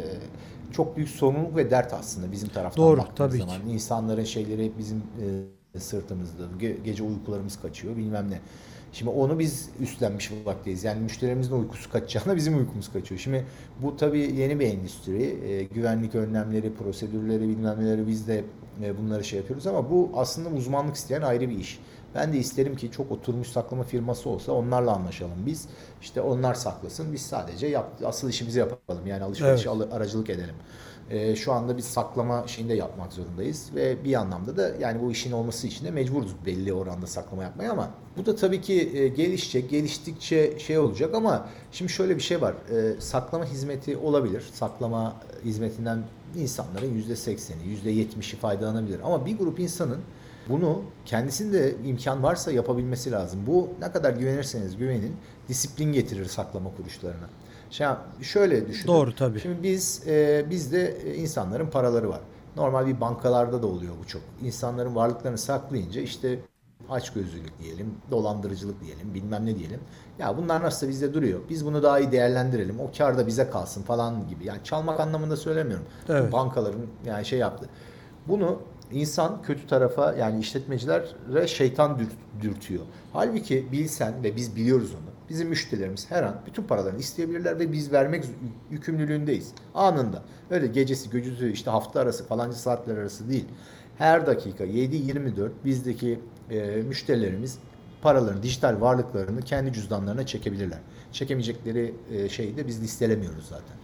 Speaker 2: çok büyük sorumluluk ve dert aslında bizim taraftan Doğru, baktığımız tabii zaman. Ki. İnsanların şeyleri hep bizim e, sırtımızda. Ge- gece uykularımız kaçıyor bilmem ne. Şimdi onu biz üstlenmiş vakteyiz. Yani müşterimizin uykusu kaçacağına bizim uykumuz kaçıyor. Şimdi bu tabii yeni bir endüstri. E, güvenlik önlemleri, prosedürleri bilmem neleri biz de e, bunları şey yapıyoruz ama bu aslında uzmanlık isteyen ayrı bir iş. Ben de isterim ki çok oturmuş saklama firması olsa onlarla anlaşalım biz. İşte onlar saklasın biz sadece yap, asıl işimizi yapalım. Yani alışveriş evet. aracılık edelim. Ee, şu anda biz saklama şeyinde yapmak zorundayız ve bir anlamda da yani bu işin olması için de mecburuz belli oranda saklama yapmaya ama bu da tabii ki e, gelişecek, geliştikçe şey olacak ama şimdi şöyle bir şey var. E, saklama hizmeti olabilir. Saklama hizmetinden insanların %80'i, %70'i faydalanabilir. Ama bir grup insanın bunu kendisinde imkan varsa yapabilmesi lazım. Bu ne kadar güvenirseniz güvenin disiplin getirir saklama kuruluşlarına. Şimdi şöyle düşünün.
Speaker 1: Doğru tabii.
Speaker 2: Şimdi biz e, bizde insanların paraları var. Normal bir bankalarda da oluyor bu çok. İnsanların varlıklarını saklayınca işte açgözlülük diyelim, dolandırıcılık diyelim, bilmem ne diyelim. Ya bunlar nasıl bizde duruyor. Biz bunu daha iyi değerlendirelim. O kar da bize kalsın falan gibi. Yani çalmak anlamında söylemiyorum. Evet. Bankaların yani şey yaptı. Bunu insan kötü tarafa yani işletmecilere şeytan dürtüyor. Halbuki bilsen ve biz biliyoruz onu. Bizim müşterilerimiz her an bütün paralarını isteyebilirler ve biz vermek yükümlülüğündeyiz. Anında. Öyle gecesi, gücüsü, işte hafta arası falanca saatler arası değil. Her dakika 7-24 bizdeki e, müşterilerimiz paralarını, dijital varlıklarını kendi cüzdanlarına çekebilirler. Çekemeyecekleri e, şeyi de biz listelemiyoruz zaten.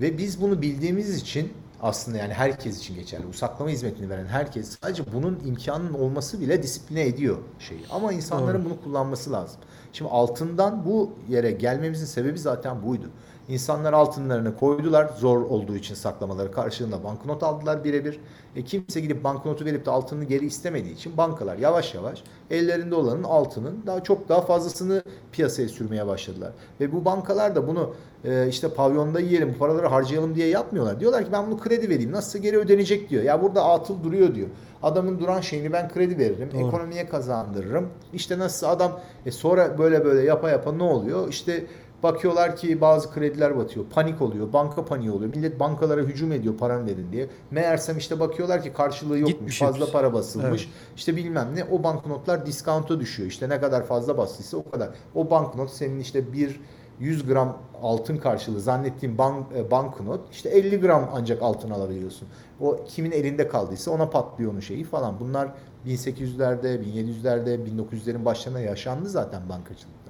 Speaker 2: Ve biz bunu bildiğimiz için aslında yani herkes için geçerli. Bu saklama hizmetini veren herkes sadece bunun imkanının olması bile disipline ediyor şeyi. Ama insanların Doğru. bunu kullanması lazım. Şimdi altından bu yere gelmemizin sebebi zaten buydu. İnsanlar altınlarını koydular zor olduğu için saklamaları karşılığında banknot aldılar birebir. E kimse gidip banknotu verip de altını geri istemediği için bankalar yavaş yavaş ellerinde olanın altının daha çok daha fazlasını piyasaya sürmeye başladılar. Ve bu bankalar da bunu e, işte pavyonda yiyelim bu paraları harcayalım diye yapmıyorlar. Diyorlar ki ben bunu kredi vereyim nasılsa geri ödenecek diyor. Ya burada atıl duruyor diyor. Adamın duran şeyini ben kredi veririm. Doğru. Ekonomiye kazandırırım. İşte nasıl adam e sonra böyle böyle yapa yapa ne oluyor? İşte Bakıyorlar ki bazı krediler batıyor. Panik oluyor. Banka paniği oluyor. Millet bankalara hücum ediyor paranı verin diye. Meğersem işte bakıyorlar ki karşılığı yokmuş. Gitmiş fazla para basılmış. Evet. İşte bilmem ne. O banknotlar diskonto düşüyor. İşte ne kadar fazla bastıysa o kadar. O banknot senin işte bir 100 gram altın karşılığı zannettiğim bank, e, banknot işte 50 gram ancak altın alabiliyorsun. O kimin elinde kaldıysa ona patlıyor onun şeyi falan. Bunlar 1800'lerde, 1700'lerde, 1900'lerin başlarında yaşandı zaten bankacılıkta.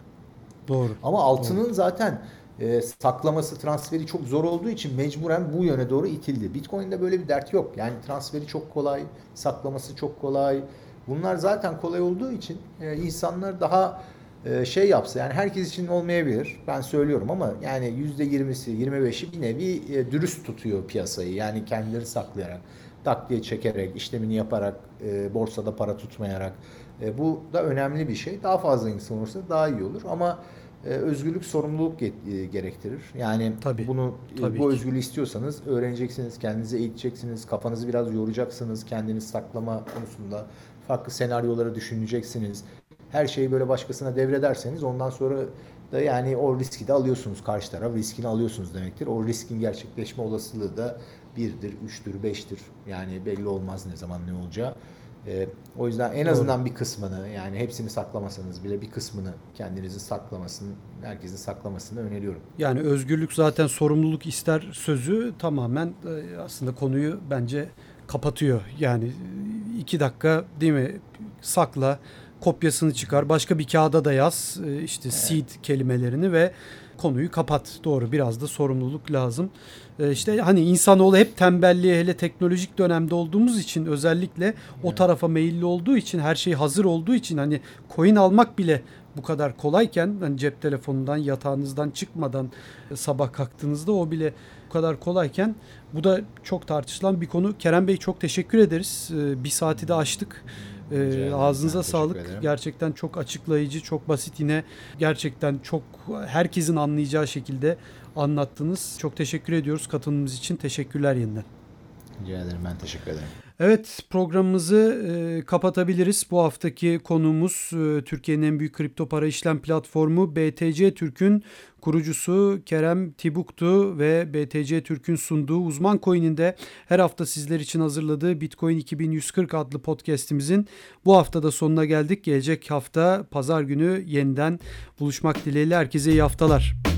Speaker 1: Doğru.
Speaker 2: Ama altının Doğru. zaten e, saklaması, transferi çok zor olduğu için mecburen bu yöne doğru itildi. Bitcoin'de böyle bir dert yok. Yani transferi çok kolay, saklaması çok kolay. Bunlar zaten kolay olduğu için e, insanlar daha e, şey yapsa yani herkes için olmayabilir. Ben söylüyorum ama yani %20'si, 25'i bir nevi e, dürüst tutuyor piyasayı. Yani kendileri saklayarak, takviye çekerek, işlemini yaparak, e, borsada para tutmayarak. E, bu da önemli bir şey. Daha fazla insan olursa daha iyi olur ama e, özgürlük sorumluluk e, gerektirir. Yani tabii, bunu e, tabii bu ki. özgürlüğü istiyorsanız öğreneceksiniz, kendinize eğiteceksiniz, kafanızı biraz yoracaksınız kendiniz saklama konusunda. Farklı senaryoları düşüneceksiniz. Her şeyi böyle başkasına devrederseniz ondan sonra da yani o riski de alıyorsunuz karşı taraf riskini alıyorsunuz demektir. O riskin gerçekleşme olasılığı da birdir, üçtür, beştir. Yani belli olmaz ne zaman ne olacağı. E, o yüzden en azından Doğru. bir kısmını yani hepsini saklamasanız bile bir kısmını kendinizin saklamasını, herkesin saklamasını öneriyorum.
Speaker 1: Yani özgürlük zaten sorumluluk ister sözü tamamen e, aslında konuyu bence kapatıyor. Yani iki dakika değil mi sakla kopyasını çıkar başka bir kağıda da yaz e, işte evet. seed kelimelerini ve konuyu kapat. Doğru biraz da sorumluluk lazım. Ee, işte hani insanoğlu hep tembelliğe hele teknolojik dönemde olduğumuz için özellikle o tarafa meyilli olduğu için her şey hazır olduğu için hani coin almak bile bu kadar kolayken hani cep telefonundan yatağınızdan çıkmadan e, sabah kalktığınızda o bile bu kadar kolayken bu da çok tartışılan bir konu. Kerem Bey çok teşekkür ederiz. Ee, bir saati de açtık. Ee, ağzınıza sağlık. Ederim. Gerçekten çok açıklayıcı, çok basit yine gerçekten çok herkesin anlayacağı şekilde anlattınız. Çok teşekkür ediyoruz katılımınız için. Teşekkürler yeniden.
Speaker 2: Rica ederim ben teşekkür ederim.
Speaker 1: Evet programımızı e, kapatabiliriz. Bu haftaki konuğumuz e, Türkiye'nin en büyük kripto para işlem platformu BTC Türk'ün kurucusu Kerem Tibuktu ve BTC Türk'ün sunduğu uzman coin'inde her hafta sizler için hazırladığı Bitcoin 2140 adlı podcast'imizin bu haftada sonuna geldik. Gelecek hafta pazar günü yeniden buluşmak dileğiyle herkese iyi haftalar.